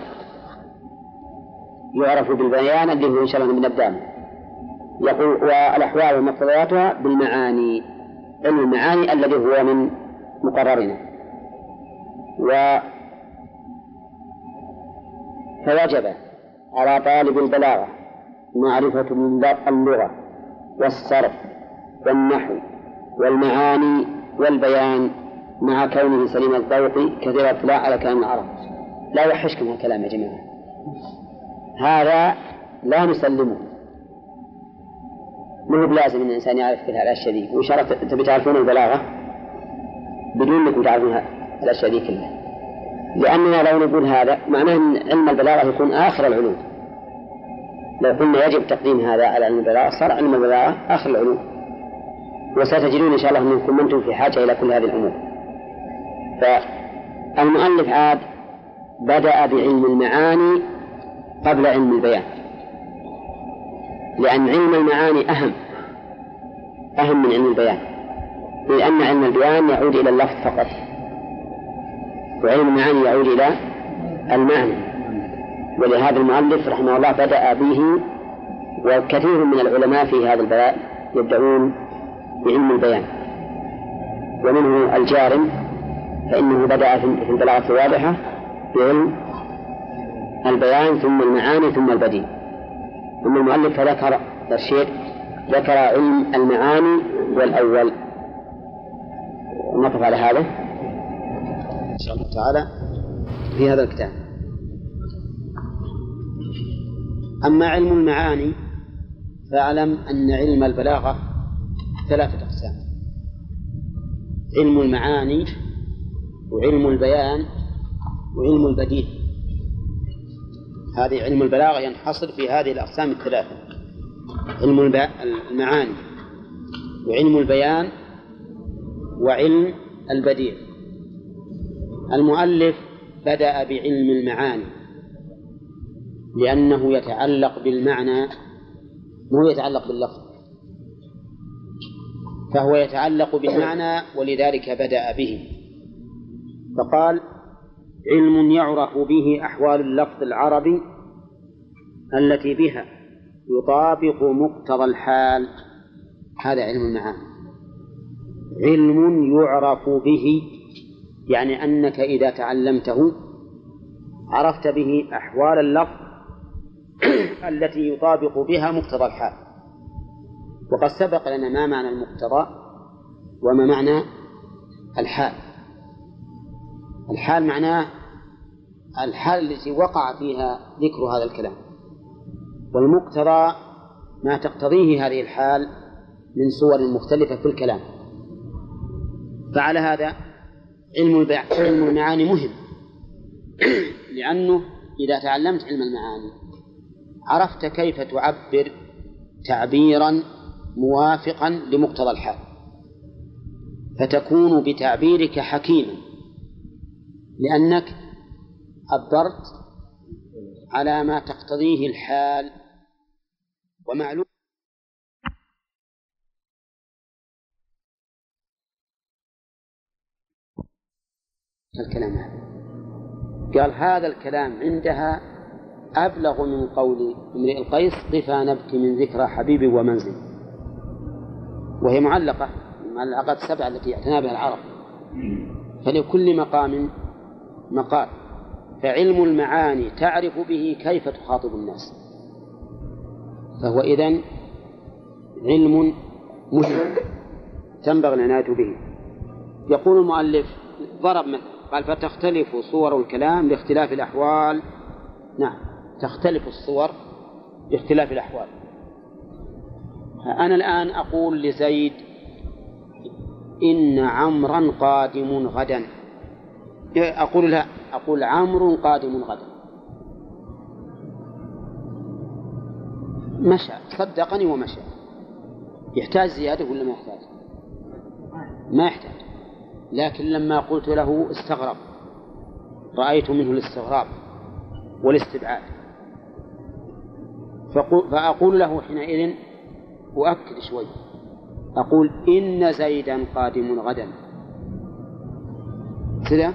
يعرف بالبيان اللي هو إن شاء الله بنبدأ يقول والأحوال ومقتضياتها بالمعاني علم المعاني الذي هو من مقررنا و فوجب على طالب البلاغة معرفة اللغة والصرف والنحو والمعاني والبيان مع كونه سليم الذوق كثير الاطلاع على كلام العرب. لا يوحشكم هالكلام يا جماعة. هذا لا نسلمه. مو بلازم إن الإنسان يعرف كل هالاشياء ذي وإن شاء الله تبي تعرفون البلاغة؟ بدون إنكم تعرفون الاشياء ذي كلها لأننا لو نقول هذا معناه إن علم البلاغة يكون آخر العلوم. لو قلنا يجب تقديم هذا على علم البلاغة صار علم البلاغة آخر العلوم. وستجدون إن شاء الله منكم أنتم في حاجة إلى كل هذه الأمور. فالمؤلف عاد بدأ بعلم المعاني قبل علم البيان. لأن علم المعاني أهم. أهم من علم البيان. لأن علم البيان يعود إلى اللفظ فقط. وعلم المعاني يعود إلى المعنى. ولهذا المؤلف رحمه الله بدأ به وكثير من العلماء في هذا الباب يبدأون بعلم البيان. ومنه الجارم فإنه بدأ في البلاغة الواضحة بعلم البيان ثم المعاني ثم البديع ثم المؤلف فذكر الشيخ ذكر علم المعاني والأول. نقف على هذا. إن شاء الله تعالى في هذا الكتاب. أما علم المعاني فاعلم أن علم البلاغة ثلاثة أقسام. علم المعاني وعلم البيان وعلم البديع هذه علم البلاغة ينحصر في هذه الأقسام الثلاثة. علم المعاني وعلم البيان وعلم البديع. المؤلف بدأ بعلم المعاني لأنه يتعلق بالمعنى مو يتعلق باللفظ. فهو يتعلق بالمعنى ولذلك بدأ به. فقال علم يعرف به أحوال اللفظ العربي التي بها يطابق مقتضى الحال. هذا علم المعاني. علم يعرف به يعني أنك إذا تعلمته عرفت به أحوال اللفظ [CLEARS THROAT] التي يطابق بها مقتضى الحال. وقد سبق لنا ما معنى المقتضى وما معنى الحال. الحال معناه الحال التي وقع فيها ذكر هذا الكلام. والمقتضى ما تقتضيه هذه الحال من صور مختلفة في الكلام. فعلى هذا علم علم المعاني مهم. [CLEARS THROAT] لأنه إذا تعلمت علم المعاني عرفت كيف تعبر تعبيرا موافقا لمقتضى الحال. فتكون بتعبيرك حكيما. لأنك عبرت على ما تقتضيه الحال ومعلوم الكلام هذا. قال هذا الكلام عندها أبلغ من قول امرئ القيس قفا نبكي من ذكرى حبيبي ومنزل. وهي معلقة المعلقات السبعة التي اعتنى بها العرب. فلكل مقام مقال. فعلم المعاني تعرف به كيف تخاطب الناس. فهو إذن علم مهم تنبغي العناية به. يقول المؤلف ضرب مثل قال فتختلف صور الكلام لاختلاف الأحوال. نعم تختلف الصور باختلاف الأحوال. أنا الآن أقول لزيد إن عمرا قادم غدا. أقول لا أقول عمرو قادم غدا. مشى صدقني ومشى. يحتاج زيادة ولا ما يحتاج؟ ما يحتاج. لكن لما قلت له استغرب. رأيت منه الاستغراب والاستبعاد. فأقول له حينئذ أؤكد شوي. أقول إن زيدا قادم غدا. كذا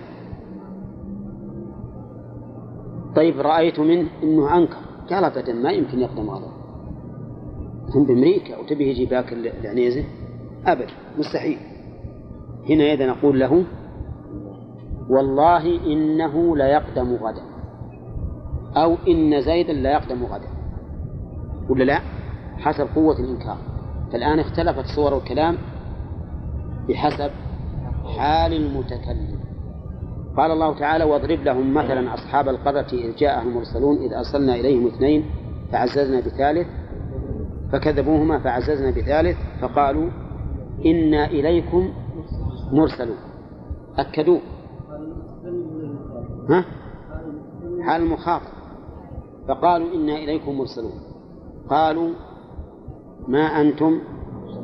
طيب رأيت منه أنه أنكر. قال أبدا ما يمكن يقدم غدا هم بأمريكا وتبي يجي باكر العنيزة؟ أبدا مستحيل. هنا إذا نقول له والله إنه ليقدم غدا. أو إن زيدا ليقدم غدا. ولا لا؟ حسب قوة الإنكار. فالآن اختلفت صور الكلام بحسب حال المتكلم. قال الله تعالى واضرب لهم مثلا أصحاب القرية إذ جاءهم المرسلون إذ أرسلنا إليهم اثنين فعززنا بثالث فكذبوهما فعززنا بثالث فقالوا إنا إليكم مرسلون. أكدوه ها؟ حال المخاطب فقالوا إنا إليكم مرسلون. قالوا ما أنتم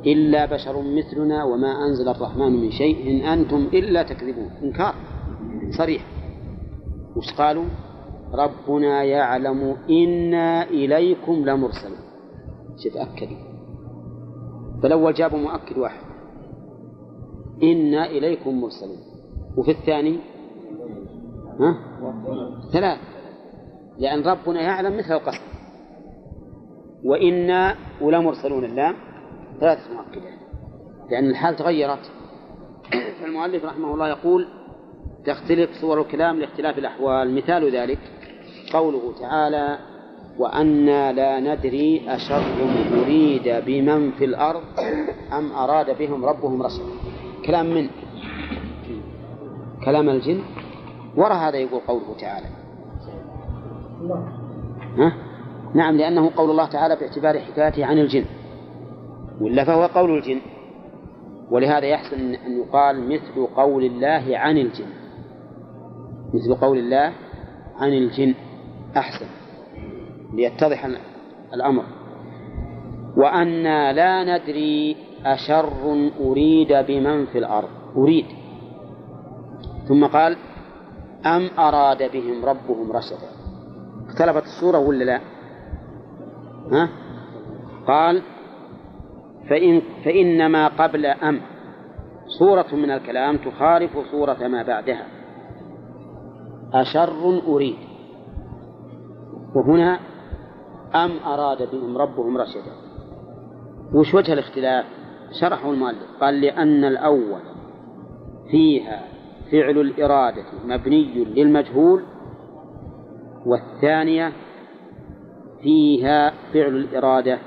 إلا بشر مثلنا وما أنزل الرحمن من شيء إن أنتم إلا تكذبون. إنكار. صريح. وش قالوا؟ ربنا يعلم إنا إليكم لمرسلون. شوف أكدوا فالأول جابوا مؤكد واحد. إنا إليكم مرسلون. وفي الثاني؟ ها؟ ثلاث. لأن ربنا يعلم مثل القصد. وإنا ولمرسلون اللام ثلاثة مؤكدات. لأن الحال تغيرت. فالمؤلف رحمه الله يقول تختلف صور الكلام لاختلاف الأحوال. مثال ذلك قوله تعالى وأنا لا ندري أشر أريد بمن في الأرض أم أراد بهم ربهم رشدا. كلام من؟ كلام الجن. وراء هذا يقول قوله تعالى. ها؟ نعم لأنه قول الله تعالى باعتبار حكايته عن الجن. ولا فهو قول الجن؟ ولهذا يحسن أن يقال مثل قول الله عن الجن. مثل قول الله عن الجن أحسن ليتضح الأمر. وأنا لا ندري أشر أريد بمن في الأرض أريد. ثم قال أم أراد بهم ربهم رشدا؟ اختلفت الصورة ولا لا؟ ها؟ قال فإن فإنما قبل أم. صورة من الكلام تخالف صورة ما بعدها. أشر أريد. وهنا أم أراد بهم ربهم رشدا. وش وجه الاختلاف؟ شرحه المؤلف. قال لأن الأول فيها فعل الإرادة مبني للمجهول والثانية فيها فعل الإرادة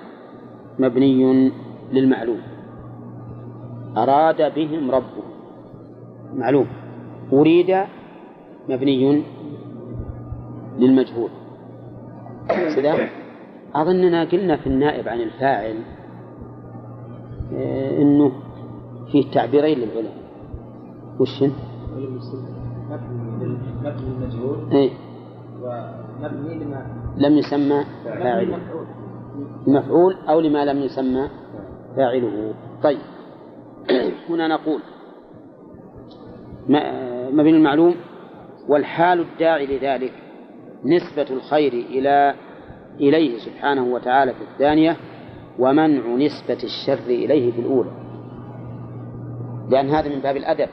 مبني للمعلوم. أراد بهم ربهم. معلوم. أريد مبني للمجهول. كذا؟ أظننا قلنا في النائب عن الفاعل آه، إنه فيه تعبيرين للعلماء. وش مبني للمجهول إيه. ومبني لما لم يسمى فاعله. مفعول أو لما لم يسمى فاعله. طيب. [CLEARS THROAT] هنا نقول مبني المعلوم والحال الداعي لذلك نسبة الخير إلى إليه سبحانه وتعالى في الثانية ومنع نسبة الشر إليه في الأولى. لأن هذا من باب الأدب.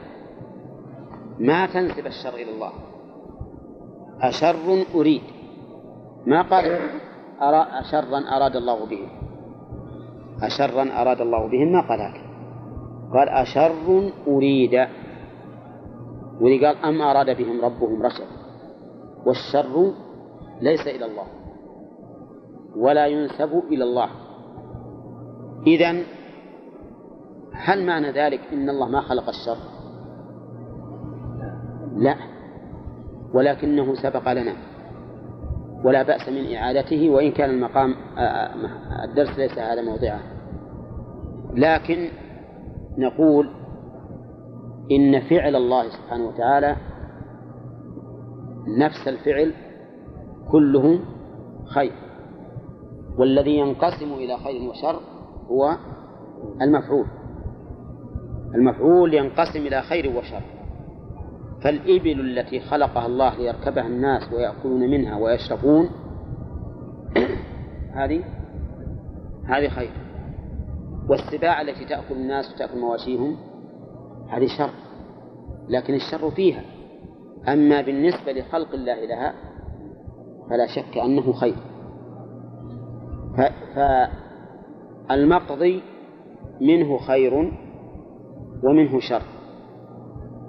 ما تنسب الشر إلى الله؟ أشر أريد. ما قال؟ أرى أشرا أراد الله بهم أشرا أراد الله بهم ما قال هكذا؟ قال أشر أريد. ولي قال أم أراد بهم ربهم رشد والشر ليس إلى الله ولا ينسب إلى الله إذن هل معنى ذلك إن الله ما خلق الشر لا ولكنه سبق لنا ولا بأس من إعادته وإن كان المقام الدرس ليس هذا موضعه لكن نقول إن فعل الله سبحانه وتعالى نفس الفعل كله خير. والذي ينقسم إلى خير وشر هو المفعول. المفعول ينقسم إلى خير وشر. فالإبل التي خلقها الله ليركبها الناس ويأكلون منها ويشربون [CLEARS THROAT] هذه هذه خير. والسباع التي تأكل الناس وتأكل مواشيهم هذه شر لكن الشر فيها. أما بالنسبة لخلق الله لها فلا شك أنه خير. فالمقضي منه خير ومنه شر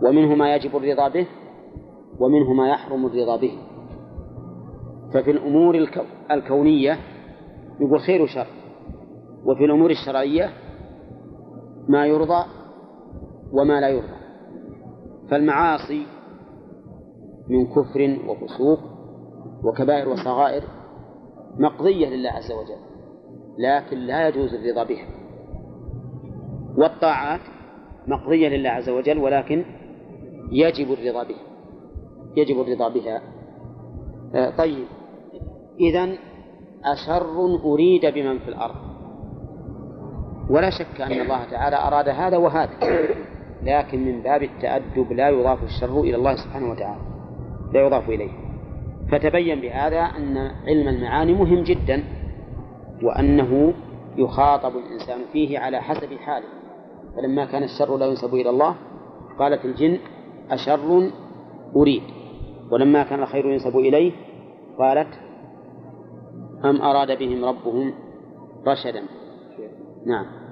ومنه ما يجب الرضا به ومنه ما يحرم الرضا به. ففي الأمور الكونية يقول خير وشر وفي الأمور الشرعية ما يرضى وما لا يرضى. فالمعاصي من كفر وفسوق وكبائر وصغائر مقضية لله عز وجل لكن لا يجوز الرضا بها. والطاعات مقضية لله عز وجل ولكن يجب الرضا بها. يجب الرضا بها. آه، طيب. إذا أشر أريد بمن في الأرض. ولا شك أن الله تعالى أراد هذا وهذا. لكن من باب التأدب لا يضاف الشر إلى الله سبحانه وتعالى لا يضاف إليه. فتبين بهذا أن علم المعاني مهم جدا وأنه يخاطب الإنسان فيه على حسب حاله. فلما كان الشر لا ينسب إلى الله قالت الجن أشر أريد. ولما كان الخير ينسب إليه قالت أم أراد بهم ربهم رشدا؟ نعم.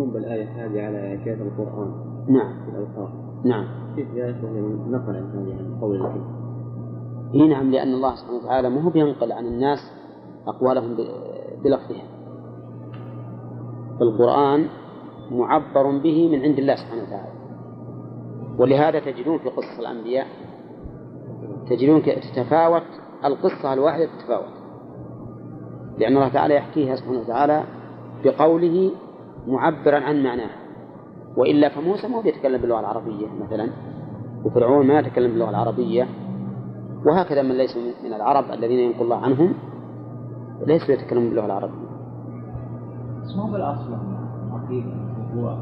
يذكرون بالآية هذه على آيات القرآن. نعم. في الألفاظ نعم. كيف ذلك نقل عن هذه عن قول الله إي نعم لأن الله سبحانه وتعالى ما هو بينقل عن الناس أقوالهم بلفظها. القرآن معبر به من عند الله سبحانه وتعالى. ولهذا تجدون في قصص الأنبياء تجدون تتفاوت القصة الواحدة تتفاوت. لأن الله تعالى يحكيها سبحانه وتعالى بقوله معبرا عن معناها وإلا فموسى ما هو يتكلم باللغة العربية مثلا وفرعون ما يتكلم باللغة العربية. وهكذا من ليسوا من العرب الذين ينقل الله عنهم ليسوا يتكلمون باللغة العربية. اسمه بالأصل عقيدة هو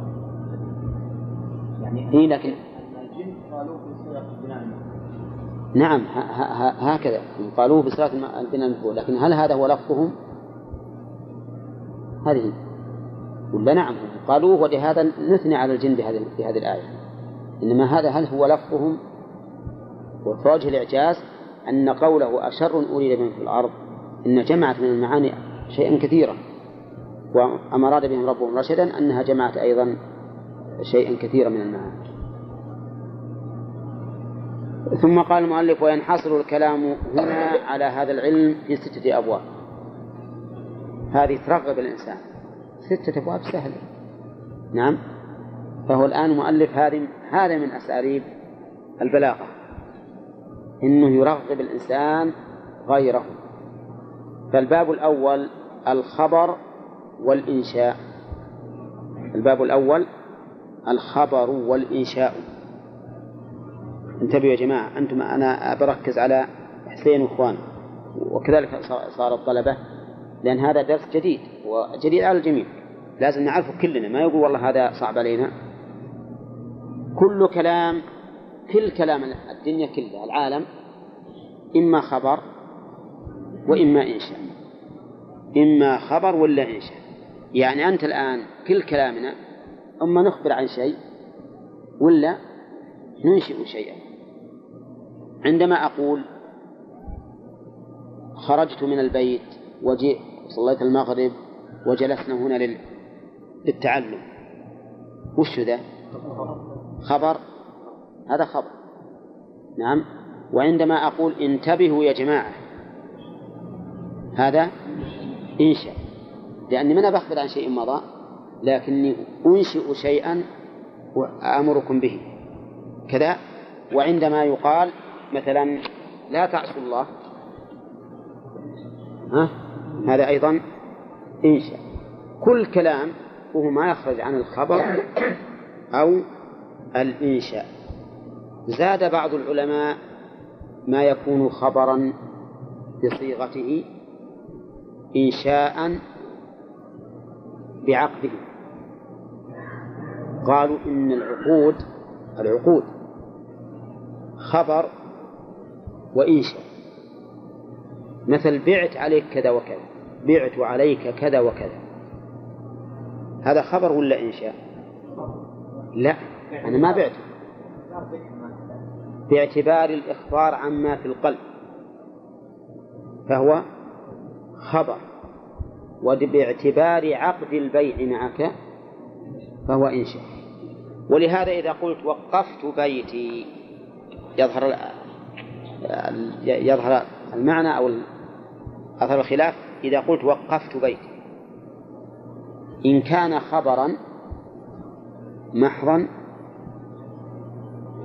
يعني إيه لكن الجن قالوا في صيغة بناء نعم هكذا. قالوه بصيغة البناء المفعول لكن هل هذا هو لفظهم؟ هذه ولا نعم. قالوه ولهذا نثني على الجن بهذه في هذه الآية. إنما هذا هل هو لفظهم؟ وفوجه الإعجاز أن قوله أشر أريد من في الأرض إن جمعت من المعاني شيئا كثيرا وأما أراد بهم ربهم رشدا أنها جمعت أيضا شيئا كثيرا من المعاني. ثم قال المؤلف وينحصر الكلام هنا على هذا العلم في ستة أبواب. هذه ترغب الإنسان. ستة أبواب سهلة نعم. فهو الآن مؤلف هذه هذا من أساليب البلاغة. إنه يرغب الإنسان غيره. فالباب الأول الخبر والإنشاء. الباب الأول الخبر والإنشاء. انتبهوا يا جماعة أنتم أنا بركز على حسين وإخوانه وكذلك صار الطلبة لأن هذا درس جديد. وجديد على الجميع. لازم نعرفه كلنا. ما يقول والله هذا صعب علينا. كل كلام كل كلام الدنيا كلها العالم إما خبر وإما إنشاء. إما خبر ولا إنشاء. يعني أنت الآن كل كلامنا أما نخبر عن شيء ولا ننشئ شيئا. عندما أقول خرجت من البيت وجئت صليت المغرب وجلسنا هنا للتعلم. وش ذا؟ خبر. هذا خبر. نعم. وعندما أقول انتبهوا يا جماعة هذا إنشاء. لأني من بخبر عن شيء مضى لكني أنشئ شيئا وآمركم به. كذا. وعندما يقال مثلا لا تعصوا الله. ها؟ هذا أيضا إنشاء كل كلام وهو ما يخرج عن الخبر أو الإنشاء. زاد بعض العلماء ما يكون خبرا بصيغته إنشاء بعقده. قالوا إن العقود العقود خبر وإنشاء. مثل بعت عليك كذا وكذا. بعت عليك كذا وكذا. هذا خبر ولا إنشاء لا أنا ما بعته باعتبار الإخبار عما في القلب. فهو خبر. وباعتبار عقد البيع معك فهو إنشاء ولهذا إذا قلت وقفت بيتي يظهر يظهر المعنى أو أثر الخلاف؟ إذا قلت وقفت بيتي. إن كان خبرا محضا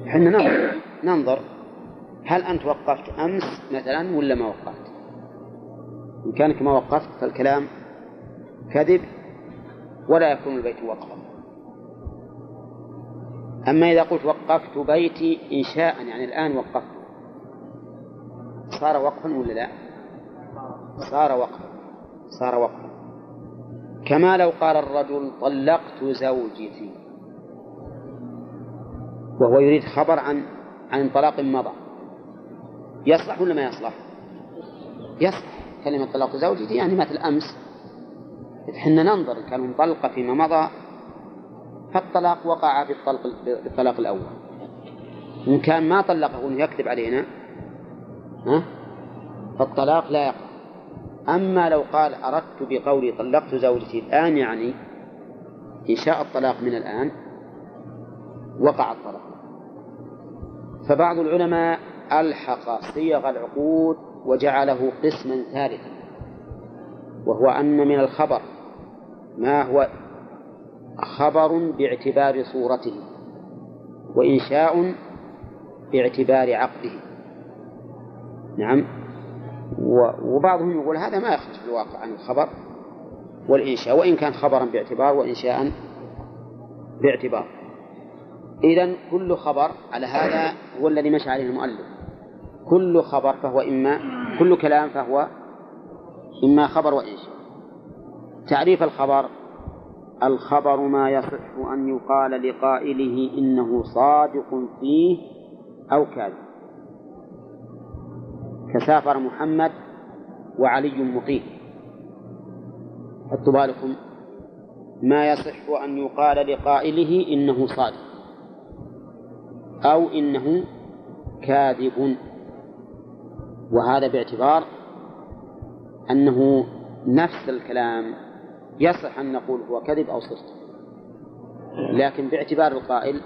حنا ننظر ننظر هل أنت وقفت أمس مثلا ولا ما وقفت؟ إن كانك ما وقفت فالكلام كذب ولا يكون البيت وقفا. أما إذا قلت وقفت بيتي إنشاء يعني الآن وقفت صار وقفا ولا لا؟ صار وقفا صار وقفا. كما لو قال الرجل طلقت زوجتي. وهو يريد خبر عن عن طلاق مضى يصلح ولا ما يصلح؟ يصلح. كلمة طلاق زوجتي يعني مثل أمس. إحنا ننظر إن كان مطلقة فيما مضى فالطلاق وقع بالطلق بالطلاق الأول. إن كان ما طلقه يكذب علينا ها؟ فالطلاق لا يقع. أما لو قال أردت بقولي طلقت زوجتي الآن يعني إنشاء الطلاق من الآن وقع الطلاق. فبعض العلماء ألحق صيغ العقود وجعله قسما ثالثا وهو أن من الخبر ما هو خبر باعتبار صورته وإنشاء باعتبار عقده. نعم. وبعضهم يقول هذا ما يخرج في الواقع عن الخبر والإنشاء وإن كان خبرا باعتبار وإنشاء باعتبار. إذا كل خبر على هذا هو الذي مشى عليه المؤلف. كل خبر فهو إما كل كلام فهو إما خبر وإنشاء. تعريف الخبر الخبر ما يصح أن يقال لقائله إنه صادق فيه أو كاذب. كسافر محمد وعلي مقيم. حطوا بالكم. ما يصح أن يقال لقائله إنه صادق. أو إنه كاذب. وهذا باعتبار أنه نفس الكلام يصح أن نقول هو كذب أو صدق. لكن باعتبار القائل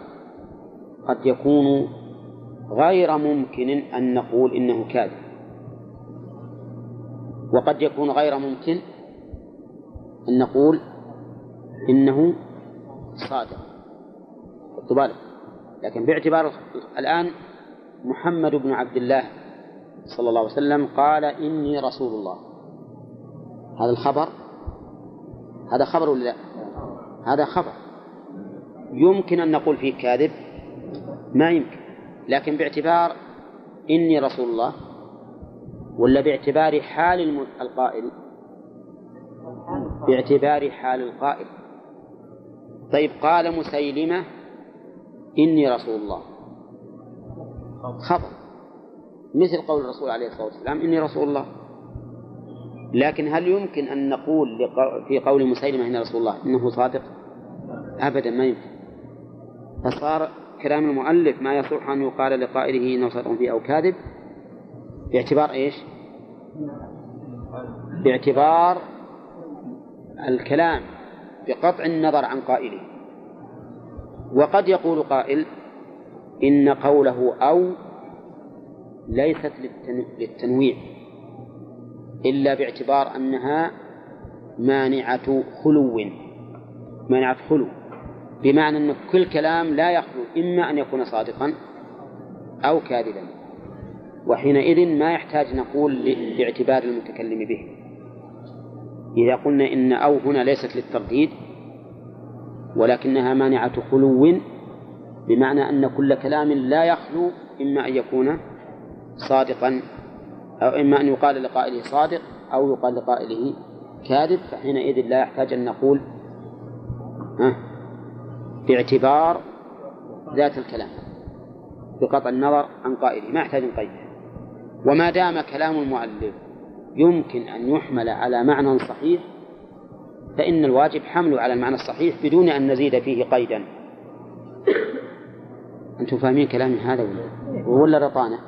قد يكون غير ممكن أن نقول إنه كاذب. وقد يكون غير ممكن أن نقول إنه صادق. خذوا بالك. لكن باعتبار الآن محمد بن عبد الله صلى الله عليه وسلم قال إني رسول الله. هذا الخبر هذا خبر ولا لا؟ هذا خبر. يمكن أن نقول فيه كاذب؟ ما يمكن. لكن باعتبار إني رسول الله ولا باعتبار حال القائل؟ باعتبار حال القائل. طيب قال مسيلمة إني رسول الله. خبر مثل قول الرسول عليه الصلاة والسلام إني رسول الله. لكن هل يمكن أن نقول في قول مسيلمة إن رسول الله إنه صادق؟ أبدا ما يمكن. فصار كلام المؤلف ما يصح أن يقال لقائله إنه صادق فيه أو كاذب باعتبار إيش؟ باعتبار الكلام بقطع النظر عن قائله. وقد يقول قائل إن قوله أو ليست للتنويع إلا باعتبار أنها مانعة خلو مانعة خلو. بمعنى أن كل كلام لا يخلو إما أن يكون صادقا أو كاذبا. وحينئذ ما يحتاج نقول باعتبار المتكلم به. إذا قلنا إن أو هنا ليست للترديد ولكنها مانعة خلو بمعنى أن كل كلام لا يخلو إما أن يكون صادقا أو إما أن يقال لقائله صادق أو يقال لقائله كاذب فحينئذ لا يحتاج أن نقول ها باعتبار ذات الكلام بقطع النظر عن قائله. ما يحتاج نقيده وما دام كلام المؤلف يمكن أن يحمل على معنى صحيح فإن الواجب حمله على المعنى الصحيح بدون أن نزيد فيه قيدا. أنتم فاهمين كلامي هذا ولا؟ ولا رطانة؟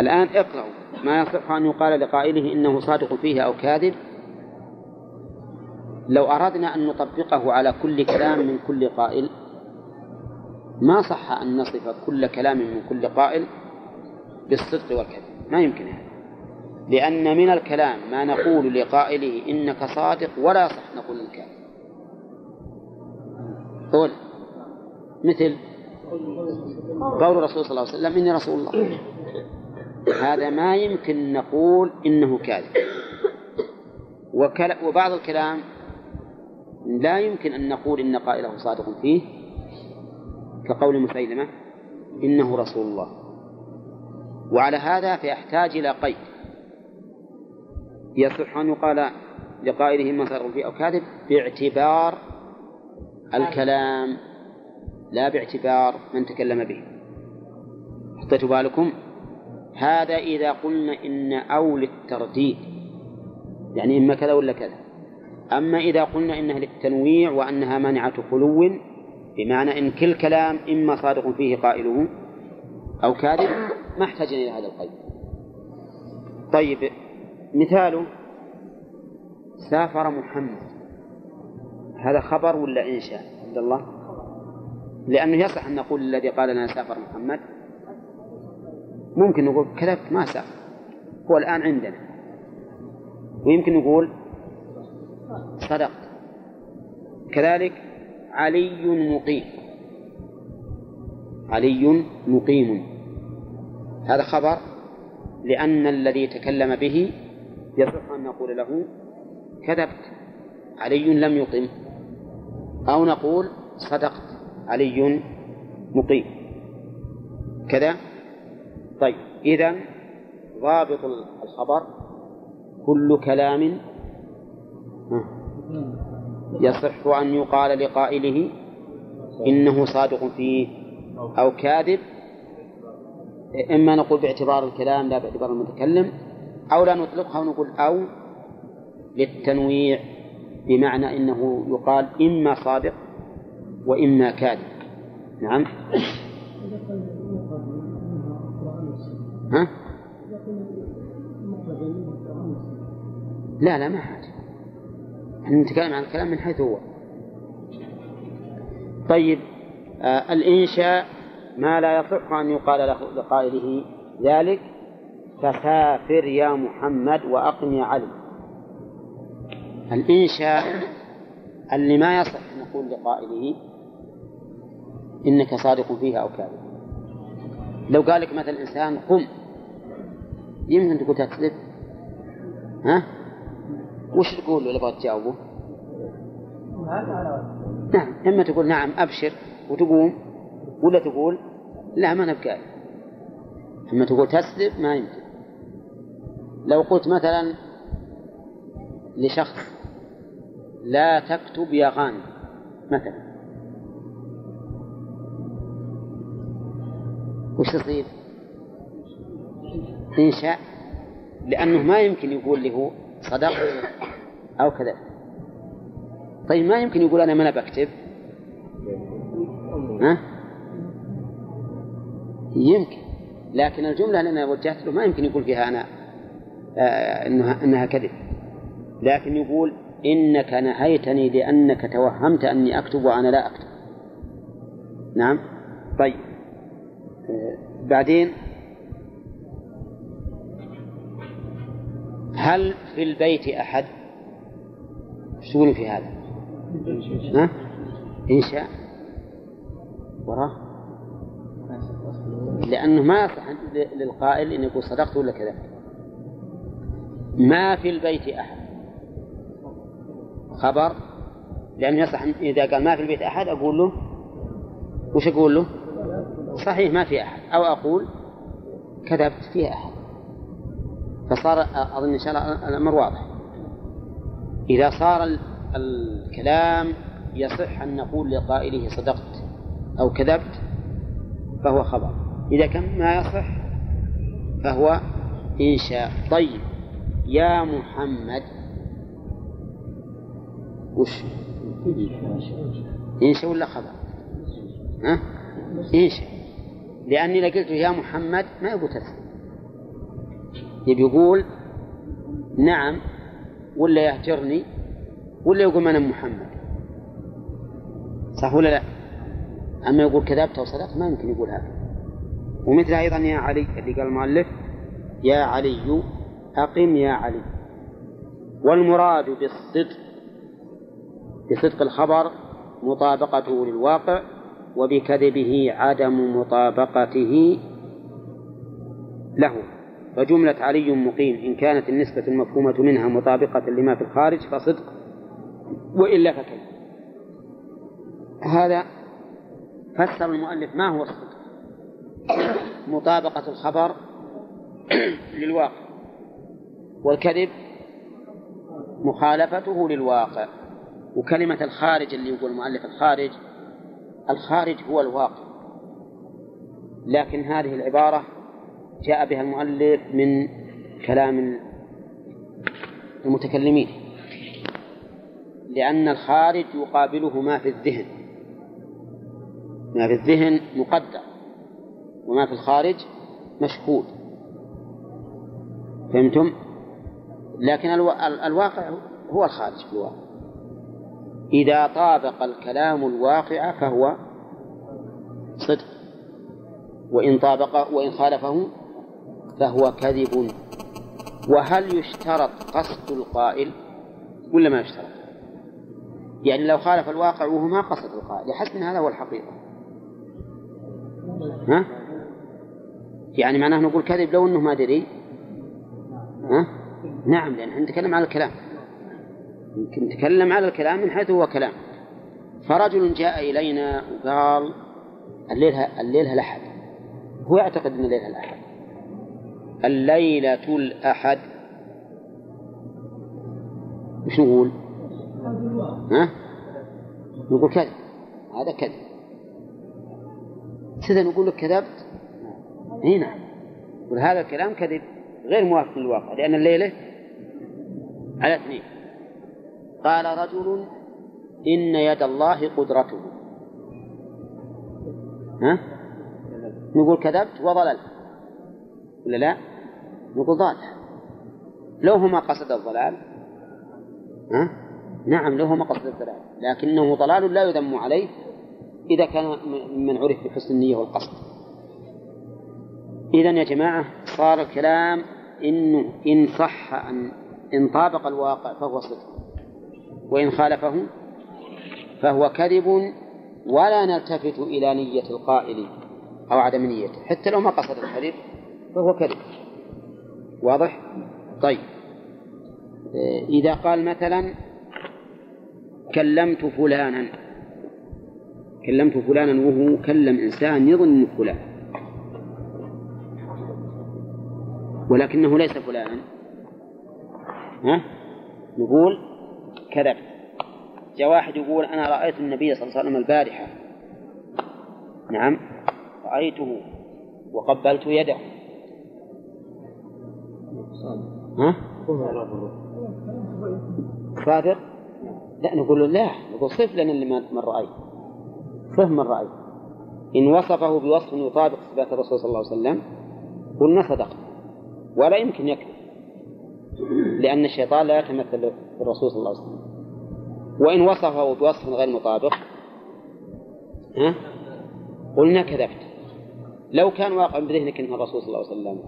الآن اقرأوا ما يصح أن يقال لقائله إنه صادق فيه أو كاذب. لو أردنا أن نطبقه على كل كلام من كل قائل ما صح أن نصف كل كلام من كل قائل. بالصدق والكذب. ما يمكن هذا. لأن من الكلام ما نقول لقائله إنك صادق ولا يصح نقول إنك قول. مثل قول الرسول صلى الله عليه وسلم إني رسول الله. هذا ما يمكن نقول إنه كاذب. وبعض الكلام لا يمكن أن نقول إن قائله صادق فيه كقول مسيلمة إنه رسول الله. وعلى هذا فيحتاج إلى قيد. يصح أن يقال لقائله إما صادق فيه أو كاذب باعتبار الكلام لا باعتبار من تكلم به. حطيتوا بالكم؟ هذا إذا قلنا إن أو للترديد يعني إما كذا ولا كذا. أما إذا قلنا إنها للتنويع وأنها مانعة خلو بمعنى إن كل كلام إما صادق فيه قائله أو كاذب ما احتاجنا إلى هذا القيد. طيب مثاله سافر محمد. هذا خبر ولا إنشاء عبد الله؟ لأنه يصح أن نقول الذي قال لنا سافر محمد. ممكن نقول كذبت ما سافر. هو الآن عندنا. ويمكن نقول صدقت كذلك علي مقيم. علي مقيم. هذا خبر لأن الذي تكلم به يصح أن نقول له كذبت علي لم يقم أو نقول صدقت علي مقيم. كذا؟ طيب إذا ضابط الخبر كل كلام يصح أن يقال لقائله إنه صادق فيه أو كاذب. إما نقول باعتبار الكلام لا باعتبار المتكلم أو لا نطلقها ونقول أو للتنويع بمعنى أنه يقال إما صادق وإما كاذب. نعم. ها؟ لا لا ما حاجة. نتكلم عن الكلام من حيث هو. طيب آه الإنشاء ما لا يصح أن يقال له لقائله ذلك فسافر يا محمد وأقم يا علي. الإنشاء اللي ما يصح نقول لقائله إنك صادق فيها أو كاذب. لو قال لك مثلا إنسان قم يمكن تقول تكذب ها؟ وش تقول له بغيت تجاوبه؟ نعم إما تقول نعم أبشر وتقوم ولا تقول لا ما نبقى. أما تقول تسلب ما يمكن. لو قلت مثلا لشخص لا تكتب يا غانم مثلا. وش تصير؟ إنشاء لأنه ما يمكن يقول له صدق أو كذا. طيب ما يمكن يقول أنا ما أنا بكتب ها؟ يمكن. لكن الجملة اللي أنا وجهت له ما يمكن يقول فيها أنا آه إنها, إنها كذب. لكن يقول إنك نهيتني لأنك توهمت أني أكتب وأنا لا أكتب. نعم؟ طيب. آه بعدين؟ هل في البيت أحد؟ شو في هذا؟ ها؟ إنشاء وراه؟ لأنه ما يصح للقائل أن يقول صدقت ولا كذا ما في البيت أحد. خبر؟ لأنه يصح إذا قال ما في البيت أحد أقول له وش أقول له؟ صحيح ما في أحد. أو أقول كذبت فيها أحد. فصار أظن إن شاء الله الأمر واضح. إذا صار الكلام يصح أن نقول لقائله صدقت أو كذبت فهو خبر. إذا كان ما يصح فهو إنشاء. طيب يا محمد وش؟ إنشاء ولا خبر؟ ها؟ إنشاء. لأني لو قلت يا محمد ما يقول تسلم يبي يقول نعم ولا يهجرني ولا يقول أنا محمد. صح ولا لا؟ أما يقول كذبت أو صدقت ما يمكن يقول هذا. ومثل أيضا يا علي اللي قال المؤلف يا علي أقم يا علي. والمراد بالصدق بصدق الخبر مطابقته للواقع وبكذبه عدم مطابقته له. فجملة علي مقيم إن كانت النسبة المفهومة منها مطابقة لما في الخارج فصدق وإلا فكذب هذا فسر المؤلف ما هو الصدق. مطابقة الخبر للواقع والكذب مخالفته للواقع. وكلمة الخارج اللي يقول المؤلف الخارج الخارج هو الواقع. لكن هذه العبارة جاء بها المؤلف من كلام المتكلمين لأن الخارج يقابله ما في الذهن. ما في الذهن مقدر. وما في الخارج مشهود فهمتم؟ لكن الواقع هو الخارج في الواقع إذا طابق الكلام الواقع فهو صدق وإن طابق وإن خالفه فهو كذب وهل يشترط قصد القائل ولا ما يشترط؟ يعني لو خالف الواقع وهو ما قصد القائل يحس هذا هو الحقيقة ها؟ يعني معناه نقول كذب لو إنه ما دري؟ ها؟ نعم لأن إحنا نتكلم على الكلام. نتكلم على الكلام من حيث هو كلام. فرجل جاء إلينا وقال الليل الليل الاحد هو يعتقد إن الليل الاحد الليلة الأحد. وش نقول؟ ها؟ نقول كذب. هذا كذب. سيدا نقول لك كذبت إي نعم. هذا الكلام كذب غير موافق للواقع لأن الليلة على اثنين. قال رجل إن يد الله قدرته. ها؟ نقول كذبت وضللت ولا لا؟ نقول ضال. لو هو ما قصد الضلال. ها؟ نعم له مقصد الضلال. لكنه ضلال لا يذم عليه إذا كان ممن عرف بحسن النية والقصد. إذا يا جماعة صار الكلام إنه إن صح أن إن طابق الواقع فهو صدق. وإن خالفه فهو كذب ولا نلتفت إلى نية القائل أو عدم نيته. حتى لو ما قصد الكذب فهو كذب. واضح؟ طيب. إذا قال مثلا كلمت فلانا كلمت فلانا وهو كلم إنسان يظن فلان. ولكنه ليس فلانا ها؟ نقول كذب جاء واحد يقول أنا رأيت النبي صلى الله عليه وسلم البارحة. نعم. رأيته وقبلت يده. ها؟ صادق؟ لا نقول له لا. نقول صف لنا اللي من رأيت صف من رأيت إن وصفه بوصف يطابق صفات الرسول صلى الله عليه وسلم قلنا صدق. ولا يمكن يكذب لأن الشيطان لا يتمثل بالرسول صلى الله عليه وسلم وإن وصفه بوصف غير مطابق ها؟ قلنا كذبت لو كان واقع بذهنك إنه الرسول صلى الله عليه وسلم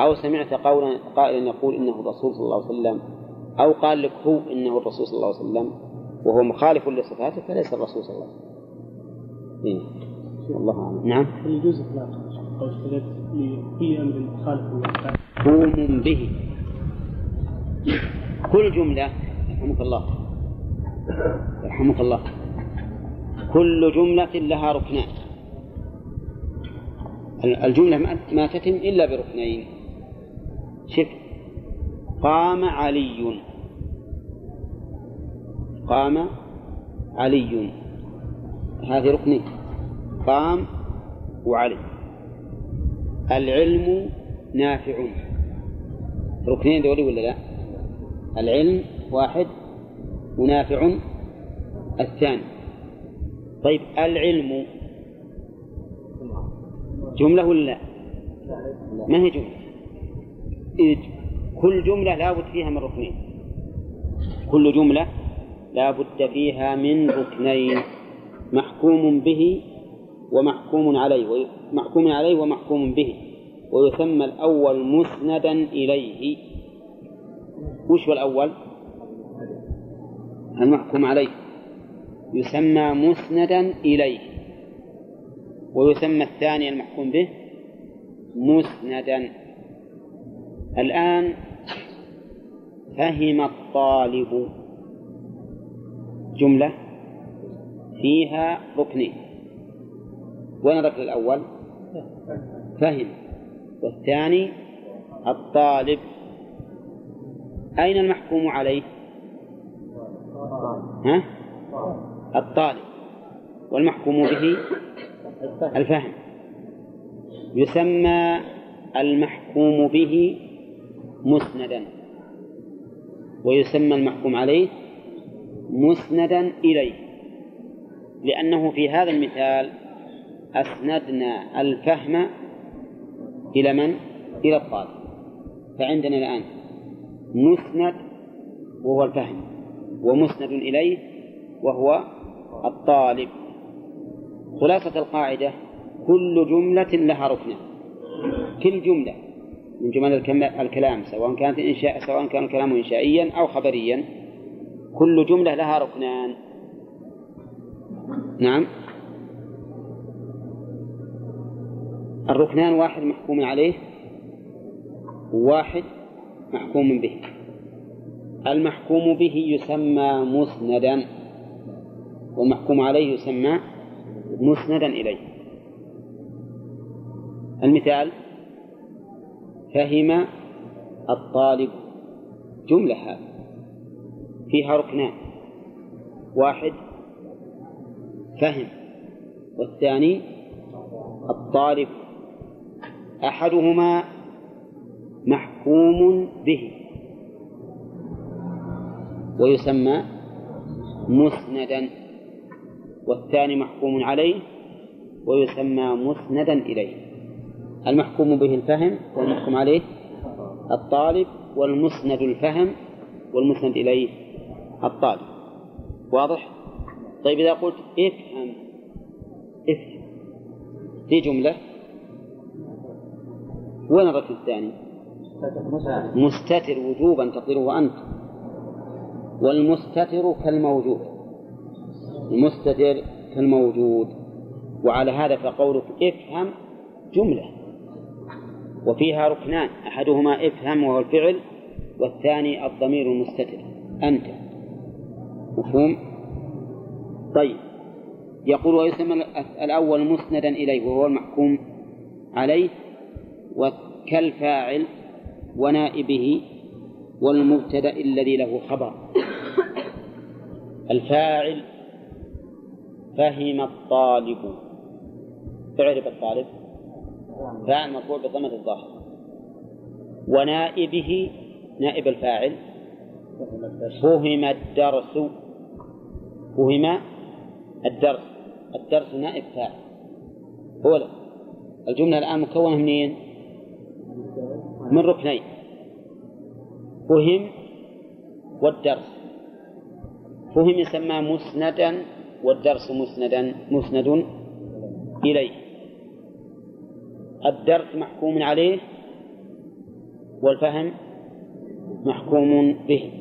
أو سمعت قولا قائلا يقول إنه الرسول صلى الله عليه وسلم أو قال لك هو إنه الرسول صلى الله عليه وسلم وهو مخالف لصفاته فليس الرسول صلى الله عليه وسلم. إيه. الله أعلم. نعم. يجوز اطلاق لكل أمر خالف محكوم به. كل جملة رحمك الله. رحمك الله. كل جملة لها ركنان. الجملة ما تتم إلا بركنين. شف. قام علي. قام علي. هذه ركنين. قام وعلي. العلم نافع. ركنين دولي ولا لا؟ العلم واحد ونافع الثاني. طيب العلم جملة ولا لا؟ ما هي جملة؟ كل جملة لا بد فيها من ركنين. كل جملة لا بد فيها من ركنين. محكوم به ومحكوم عليه محكوم عليه ومحكوم به. ويسمى الأول مسندا إليه. وش هو الأول؟ المحكوم عليه. يسمى مسندا إليه. ويسمى الثاني المحكوم به مسندا. الآن فهم الطالب. جملة فيها ركنين. وين الركن الأول؟ فهم. والثاني الطالب. أين المحكوم عليه؟ ها؟ الطالب. والمحكوم به؟ الفهم. يسمى المحكوم به مسندا. ويسمى المحكوم عليه مسندا إليه. لأنه في هذا المثال أسندنا الفهم إلى من؟ إلى الطالب. فعندنا الآن مسند وهو الفهم ومسند إليه وهو الطالب. خلاصة القاعدة كل جملة لها ركن كل جملة من جمل الكلام سواء كانت إنشاء سواء كان الكلام إنشائيا أو خبريا كل جملة لها ركنان. نعم. الركنان واحد محكوم عليه وواحد محكوم به. المحكوم به يسمى مسندا والمحكوم عليه يسمى مسندا إليه. المثال فهم الطالب جملة هذه. فيها ركنان. واحد فهم. والثاني الطالب. أحدهما محكوم به. ويسمى مسندا والثاني محكوم عليه ويسمى مسندا إليه. المحكوم به الفهم والمحكوم عليه الطالب والمسند الفهم والمسند إليه الطالب. واضح؟ طيب إذا قلت افهم افهم في جملة. وين الركن الثاني؟ مستتر وجوبا تقديره أنت. والمستتر كالموجود. المستتر كالموجود. وعلى هذا فقولك افهم جملة. وفيها ركنان. أحدهما افهم وهو الفعل والثاني الضمير المستتر. أنت. مفهوم؟ طيب. يقول ويسمى الأول مسندا إليه وهو المحكوم عليه. وكالفاعل ونائبه والمبتدأ الذي له خبر. الفاعل فهم الطالب. اعرف الطالب؟ فاعل مرفوع بضمة الظاهر. ونائبه نائب الفاعل فهم الدرس فهم الدرس. الدرس نائب فاعل. هو الجملة الآن مكونة منين؟ من ركنين. فهم والدرس. فهم يسمى مسندا والدرس مسندا مسند إليه. الدرس محكوم عليه والفهم محكوم به.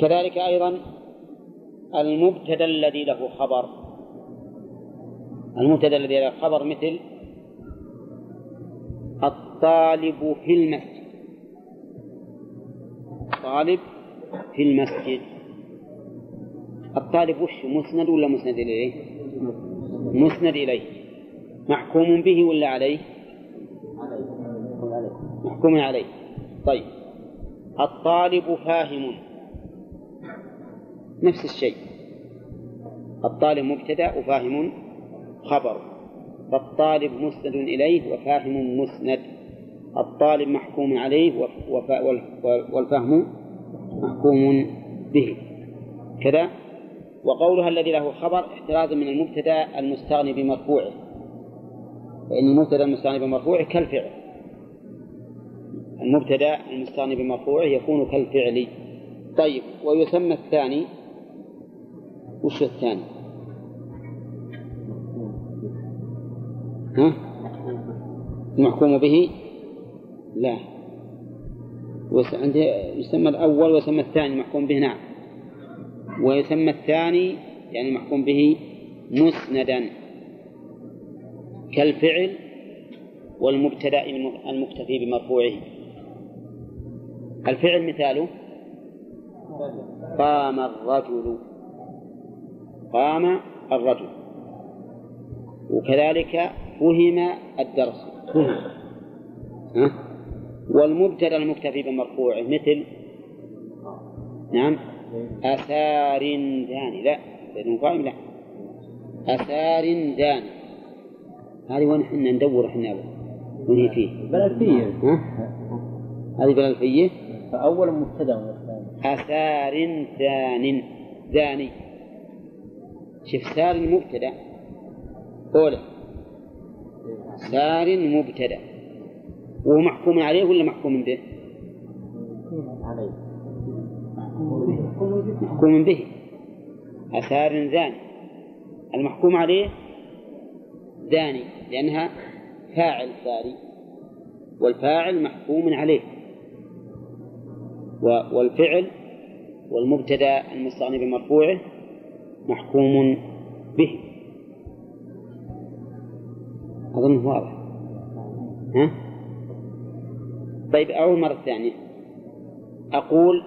كذلك أيضا المبتدأ الذي له خبر. المبتدأ الذي له خبر مثل الطالب في المسجد. طالب في المسجد. الطالب وش مسند ولا مسند إليه؟ مسند إليه. محكوم به ولا عليه؟ محكوم عليه. طيب. الطالب فاهم. نفس الشيء. الطالب مبتدأ وفاهم خبر. فالطالب مسند إليه وفاهم مسند. الطالب محكوم عليه والفهم محكوم به. كذا؟ وقولها الذي له خبر احترازا من المبتدأ المستغني بمرفوعه. فإن المبتدأ المستغني بمرفوعه كالفعل. المبتدأ المستغني بمرفوعه يكون كالفعل. طيب ويسمى الثاني. وش الثاني؟ ها؟ المحكوم به. لا. عندي يسمى الأول ويسمى الثاني محكوم به نعم. ويسمى الثاني يعني المحكوم به مسندا كالفعل والمبتدأ المكتفي بمرفوعه. الفعل مثاله قام الرجل. قام الرجل. وكذلك فهم الدرس. فهم. ها؟ والمبتدا المكتفي بمرفوعه مثل نعم أثار داني. لا لأنه قائم لا. أثار داني. هذه وين إحنا ندور إحنا وين هي فيه؟ بالألفية ها؟ هذه بالألفية فأول مبتدأ أثار دان. داني. شوف سار مبتدأ أولى سار مبتدأ وهو محكوم عليه ولا محكوم به؟ عليه محكوم به. أثار ذاني المحكوم عليه ذاني لأنها فاعل ثاني. والفاعل محكوم عليه. والفعل والمبتدا المستغني بمرفوعه محكوم به. أظن واضح. ها؟ طيب أعود مرة ثانية. أقول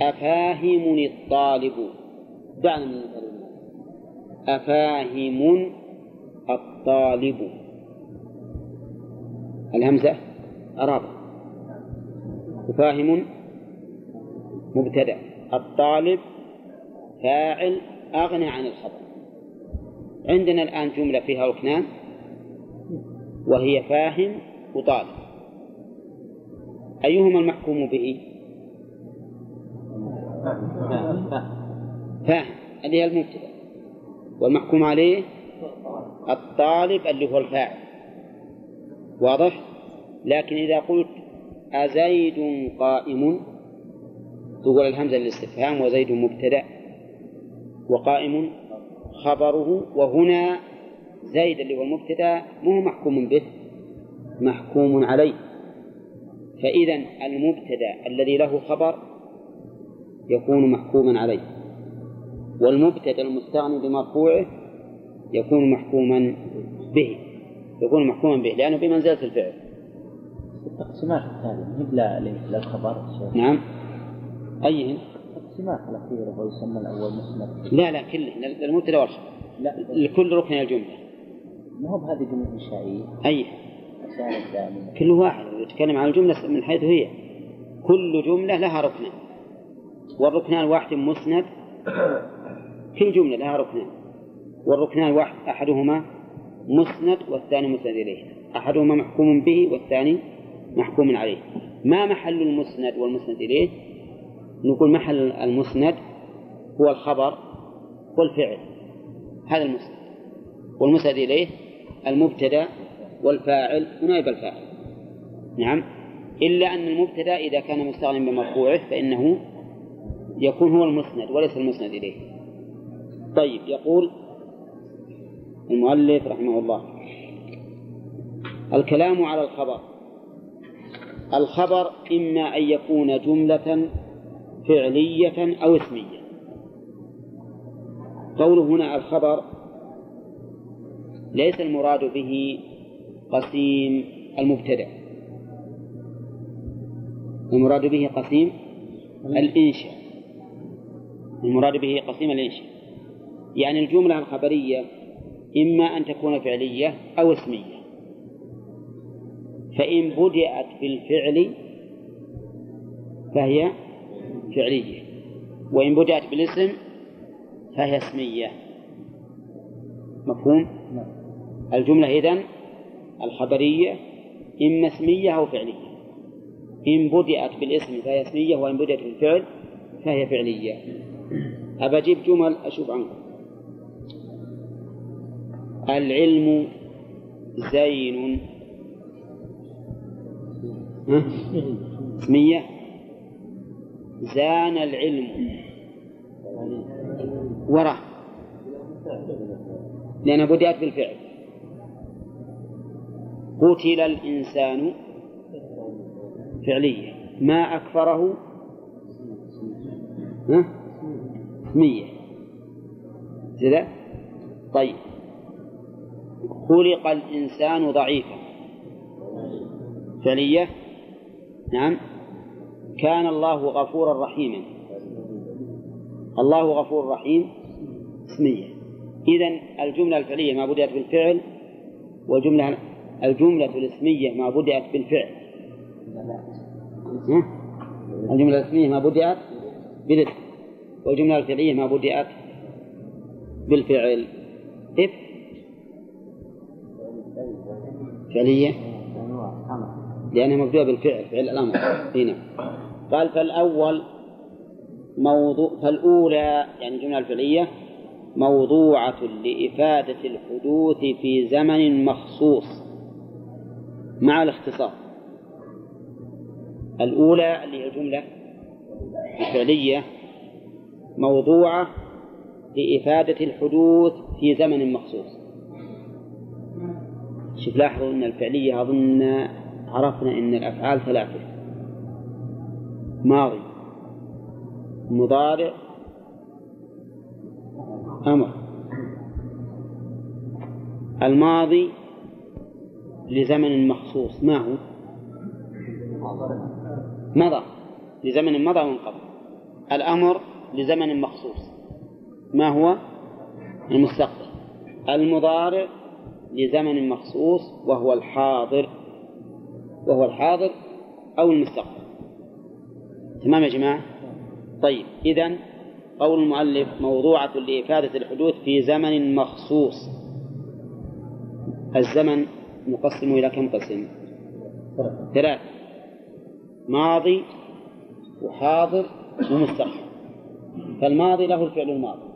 أفاهم الطالب. دعنا من أفاهم الطالب. الهمزة أرابة وفاهم مبتدأ. الطالب فاعل أغنى عن الخبر عندنا الآن جملة فيها ركنان وهي فاهم وطالب أيهما المحكوم به؟ فاهم اللي هي المبتدأ والمحكوم عليه الطالب اللي هو الفاعل واضح؟ لكن إذا قلت أزيد قائم يقول الهمزة للاستفهام وزيد مبتدأ وقائم خبره وهنا زيد اللي هو المبتدأ مو محكوم به محكوم عليه. فإذا المبتدأ الذي له خبر يكون محكوما عليه والمبتدأ المستغني بمرفوعه يكون محكوما به يكون محكوما به لأنه بمنزلة الفعل. التقسيمات الثانية لا للخبر نعم. أيهن؟ التقسيمات الأخيرة ويسمى الأول مسند. لا لا كله للمبتدأ والخبر لا. لكل ركن الجملة. ما هو بهذه جملة إنشائية؟ أي كل واحد يتكلم عن الجملة من حيث هي. كل جملة لها ركنان والركنان الواحد مسند. كل جملة لها ركنان والركنان الواحد أحدهما مسند والثاني مسند إليه. أحدهما محكوم به والثاني محكوم عليه. ما محل المسند والمسند إليه؟ نقول محل المسند هو الخبر والفعل. هذا المسند. والمسند إليه المبتدأ والفاعل ونائب الفاعل. نعم. إلا أن المبتدأ إذا كان مستغنيا بمرفوعه فإنه يكون هو المسند وليس المسند إليه. طيب يقول المؤلف رحمه الله الكلام على الخبر. الخبر إما أن يكون جملة فعلية أو اسمية. قوله هنا الخبر ليس المراد به قسيم المبتدأ. المراد به قسيم الإنشاء. المراد به قسيم الإنشاء. يعني الجملة الخبرية إما أن تكون فعلية أو اسمية. فإن بدأت بالفعل فهي فعلية. وإن بدأت بالاسم فهي اسمية. مفهوم؟ الجملة إذن الخبرية إما اسمية أو فعلية. إن بدأت بالاسم فهي اسمية وإن بدأت بالفعل فهي فعلية. أبى أجيب جمل أشوف عنكم العلم زين؟ اسمية. زان العلم. وراه لأنها بدأت بالفعل. قتل الإنسان فعلية ما أكفره؟ اسمية كذا طيب. خلق الإنسان ضعيفا. فعلية نعم. كان الله غفورا رحيما. الله غفور رحيم. اسمية إذن الجملة الفعلية ما بدأت بالفعل والجملة الجملة الاسمية ما بدأت بالفعل؟ الجملة الاسمية ما بدأت بالاسم. والجملة الفعلية ما بدأت بالفعل. إف فعلية؟ لأنها مبدوءة بالفعل فعل الأمر. هنا قال فالأول موضوع فالأولى يعني الجملة الفعلية موضوعة لإفادة الحدوث في زمن مخصوص. مع الاختصار. الأولى اللي هي الجملة الفعلية موضوعة لإفادة الحدوث في زمن مخصوص. شوف لاحظوا أن الفعلية أظن عرفنا أن الأفعال ثلاثة. ماضي مضارع أمر. الماضي لزمن مخصوص. ما هو؟ مضى. لزمن مضى وانقضى الأمر لزمن مخصوص. ما هو؟ المستقبل. المضارع لزمن مخصوص وهو الحاضر. وهو الحاضر أو المستقبل. تمام يا جماعة؟ طيب إذن قول المؤلف موضوعة لإفادة الحدوث في زمن مخصوص. الزمن نقسم إلى كم قسم؟ ثلاث. ماضي وحاضر ومستقبل. فالماضي له الفعل الماضي.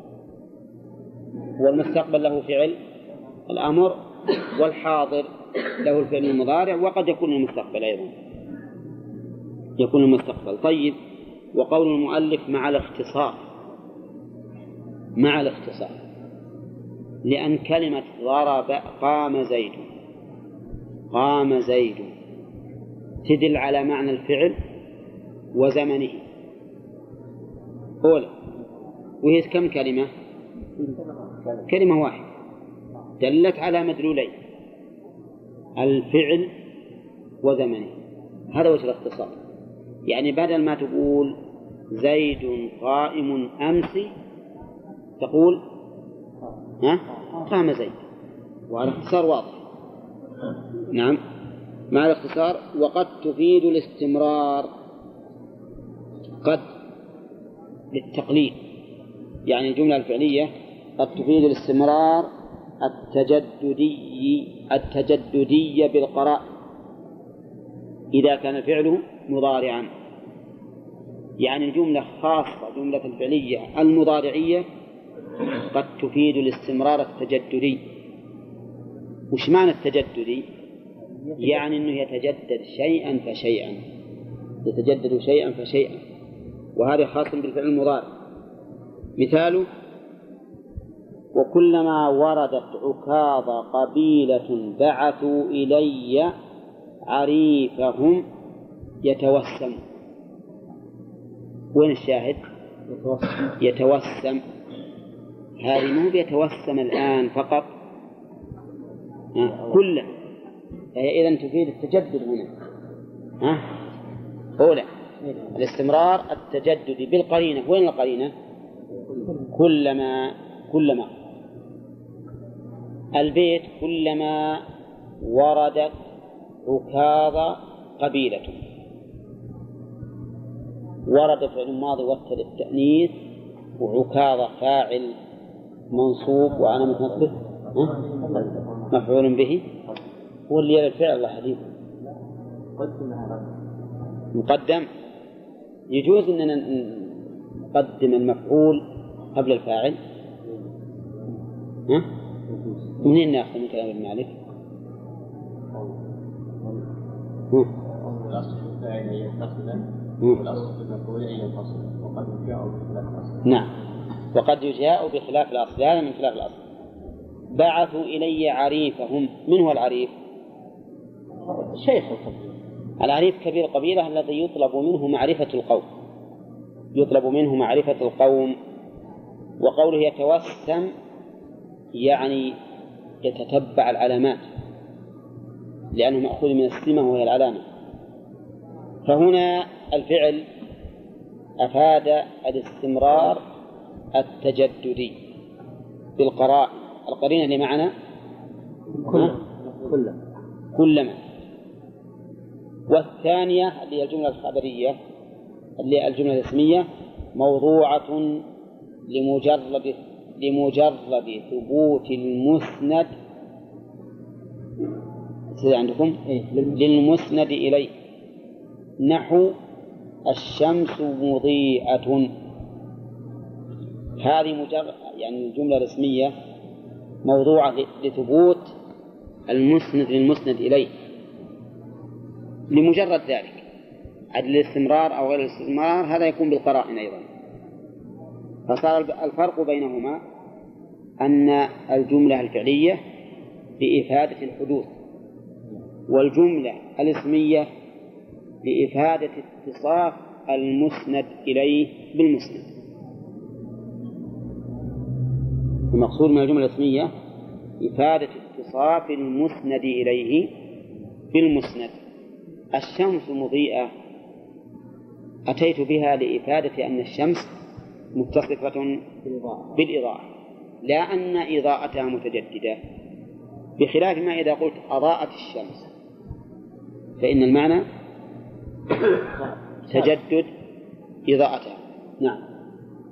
والمستقبل له فعل الأمر والحاضر له الفعل المضارع وقد يكون المستقبل أيضا. يكون المستقبل. طيب وقول المؤلف مع الاختصار. مع الاختصار. لأن كلمة ضرب قام زيد. قام زيد. تدل على معنى الفعل وزمنه. أولى وهي كم كلمة؟ كلمة واحدة. دلت على مدلولين الفعل وزمنه. هذا وجه الاختصار. يعني بدل ما تقول زيد قائم أمس تقول ها؟ قام زيد. وهذا اختصار واضح. نعم. مع الاختصار وقد تفيد الاستمرار. قد للتقليد يعني الجملة الفعلية قد تفيد الاستمرار التجددي التجددي بالقراء إذا كان الفعل مضارعا. يعني الجملة خاصة جملة الفعلية المضارعية قد تفيد الاستمرار التجددي. وش معنى التجددي؟ يعني أنه يتجدد شيئا فشيئا. يتجدد شيئا فشيئا. وهذا خاص بالفعل المضارع. مثاله وكلما وردت عكاظ قبيلة بعثوا إلي عريفهم يتوسم. وين الشاهد؟ يتوسم. هذه مو بيتوسم الآن فقط. كله. فهي إذا تفيد التجدد هنا. ها؟ أولى. الاستمرار التجدد بالقرينة. وين القرينة؟ كلما كلما. البيت كلما وردت عكاظ قبيلة. ورد فعل ماضي وكل التأنيث وعكاظ فاعل منصوب. وأنا متنصب مفعول به هو اللي الفعل الله حديث. مقدم. يجوز أننا نقدم المفعول قبل الفاعل. ها؟ منين ناخذ من كلام ابن مالك؟ نعم. وقد يجاء بخلاف الأصل. هذا من خلاف الأصل. بعثوا إلي عريفهم من هو العريف؟ شيخ القبيلة. العريف كبير القبيلة الذي يطلب منه معرفة القوم. يطلب منه معرفة القوم. وقوله يتوسم يعني يتتبع العلامات. لأنه مأخوذ من السمة وهي العلامة. فهنا الفعل أفاد الاستمرار التجددي بالقراء القرينة اللي معنا؟ كلما كلما كلما والثانية اللي هي الجملة الخبرية اللي هي الجملة الاسمية موضوعة لمجرد لمجرد ثبوت المسند. عندكم؟ للمسند إليه. نحو الشمس مضيئة. هذه مجرد يعني الجملة الرسمية موضوعة لثبوت المسند للمسند إليه. لمجرد ذلك عدل الاستمرار أو غير الاستمرار هذا يكون بالقرائن أيضا. فصار الفرق بينهما أن الجملة الفعلية بإفادة الحدوث والجملة الاسمية لإفادة اتصاف المسند إليه بالمسند. المقصود من الجملة الاسمية إفادة اتصاف المسند إليه بالمسند. الشمس مضيئة. أتيت بها لإفادة أن الشمس متصفة بالإضاءة لا أن إضاءتها متجددة. بخلاف ما إذا قلت أضاءت الشمس. فإن المعنى [COUGHS] تجدد إضاءتها. نعم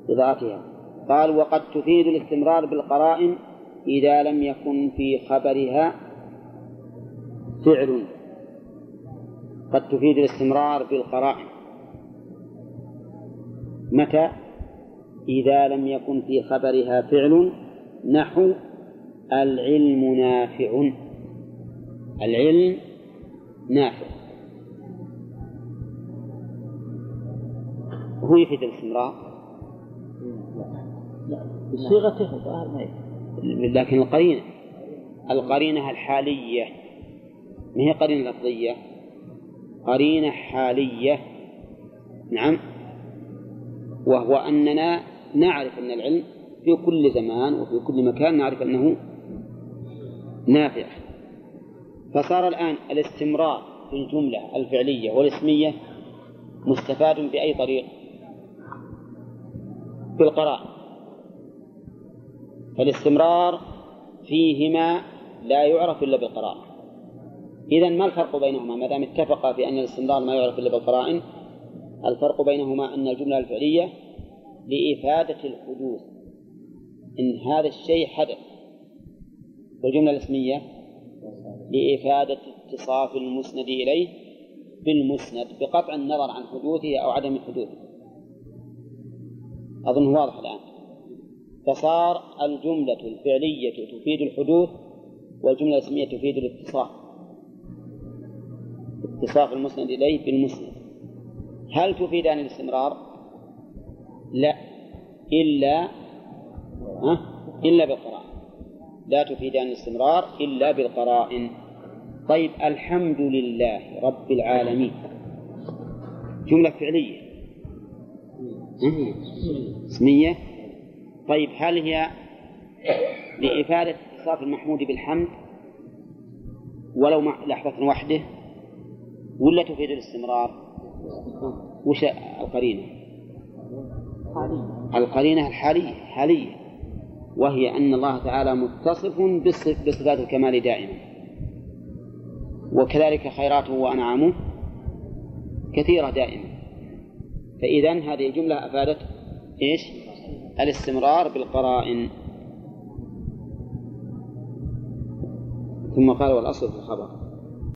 إضاءتها. قال وقد تفيد الاستمرار بالقرائن إذا لم يكن في خبرها فعل. قد تفيد الاستمرار بالقرائن. متى؟ إذا لم يكن في خبرها فعل. نحو العلم نافع. العلم نافع. هو يفيد الاستمرار. بصيغته الظاهر ما. لكن القرينة القرينة الحالية ما هي قرينة لفظية؟ قرينة حالية. نعم. وهو أننا نعرف أن العلم في كل زمان وفي كل مكان نعرف أنه نافع. فصار الآن الاستمرار في الجملة الفعلية والاسمية مستفاد بأي طريق؟ بالقراء فالاستمرار فيهما لا يعرف إلا بالقراء إذا ما الفرق بينهما؟ ما دام اتفقا في أن الاستمرار ما يعرف إلا بالقرائن الفرق بينهما أن الجملة الفعلية لإفادة الحدوث. إن هذا الشيء حدث والجملة الاسمية لإفادة اتصاف المسند إليه بالمسند بقطع النظر عن حدوثه أو عدم حدوثه أظن واضح الآن. فصار الجملة الفعلية تفيد الحدوث والجملة الاسمية تفيد الاتصاف. اتصاف المسند إليه بالمسند. هل تفيدان الاستمرار؟ لا. إلا ها؟ إلا بالقرائن لا تفيدان الاستمرار إلا بالقرائن طيب الحمد لله رب العالمين. جملة فعلية؟ اسمية طيب هل هي لإفادة اتصاف المحمود بالحمد؟ ولو مع لحظة وحده؟ ولا تفيد الاستمرار؟ وش القرينة؟ القرينة الحالية حالية. وهي أن الله تعالى متصف بصفات الكمال دائما. وكذلك خيراته وأنعامه كثيرة دائما. فإذا هذه الجملة أفادت إيش؟ الاستمرار بالقرائن. ثم قال والأصل في الخبر.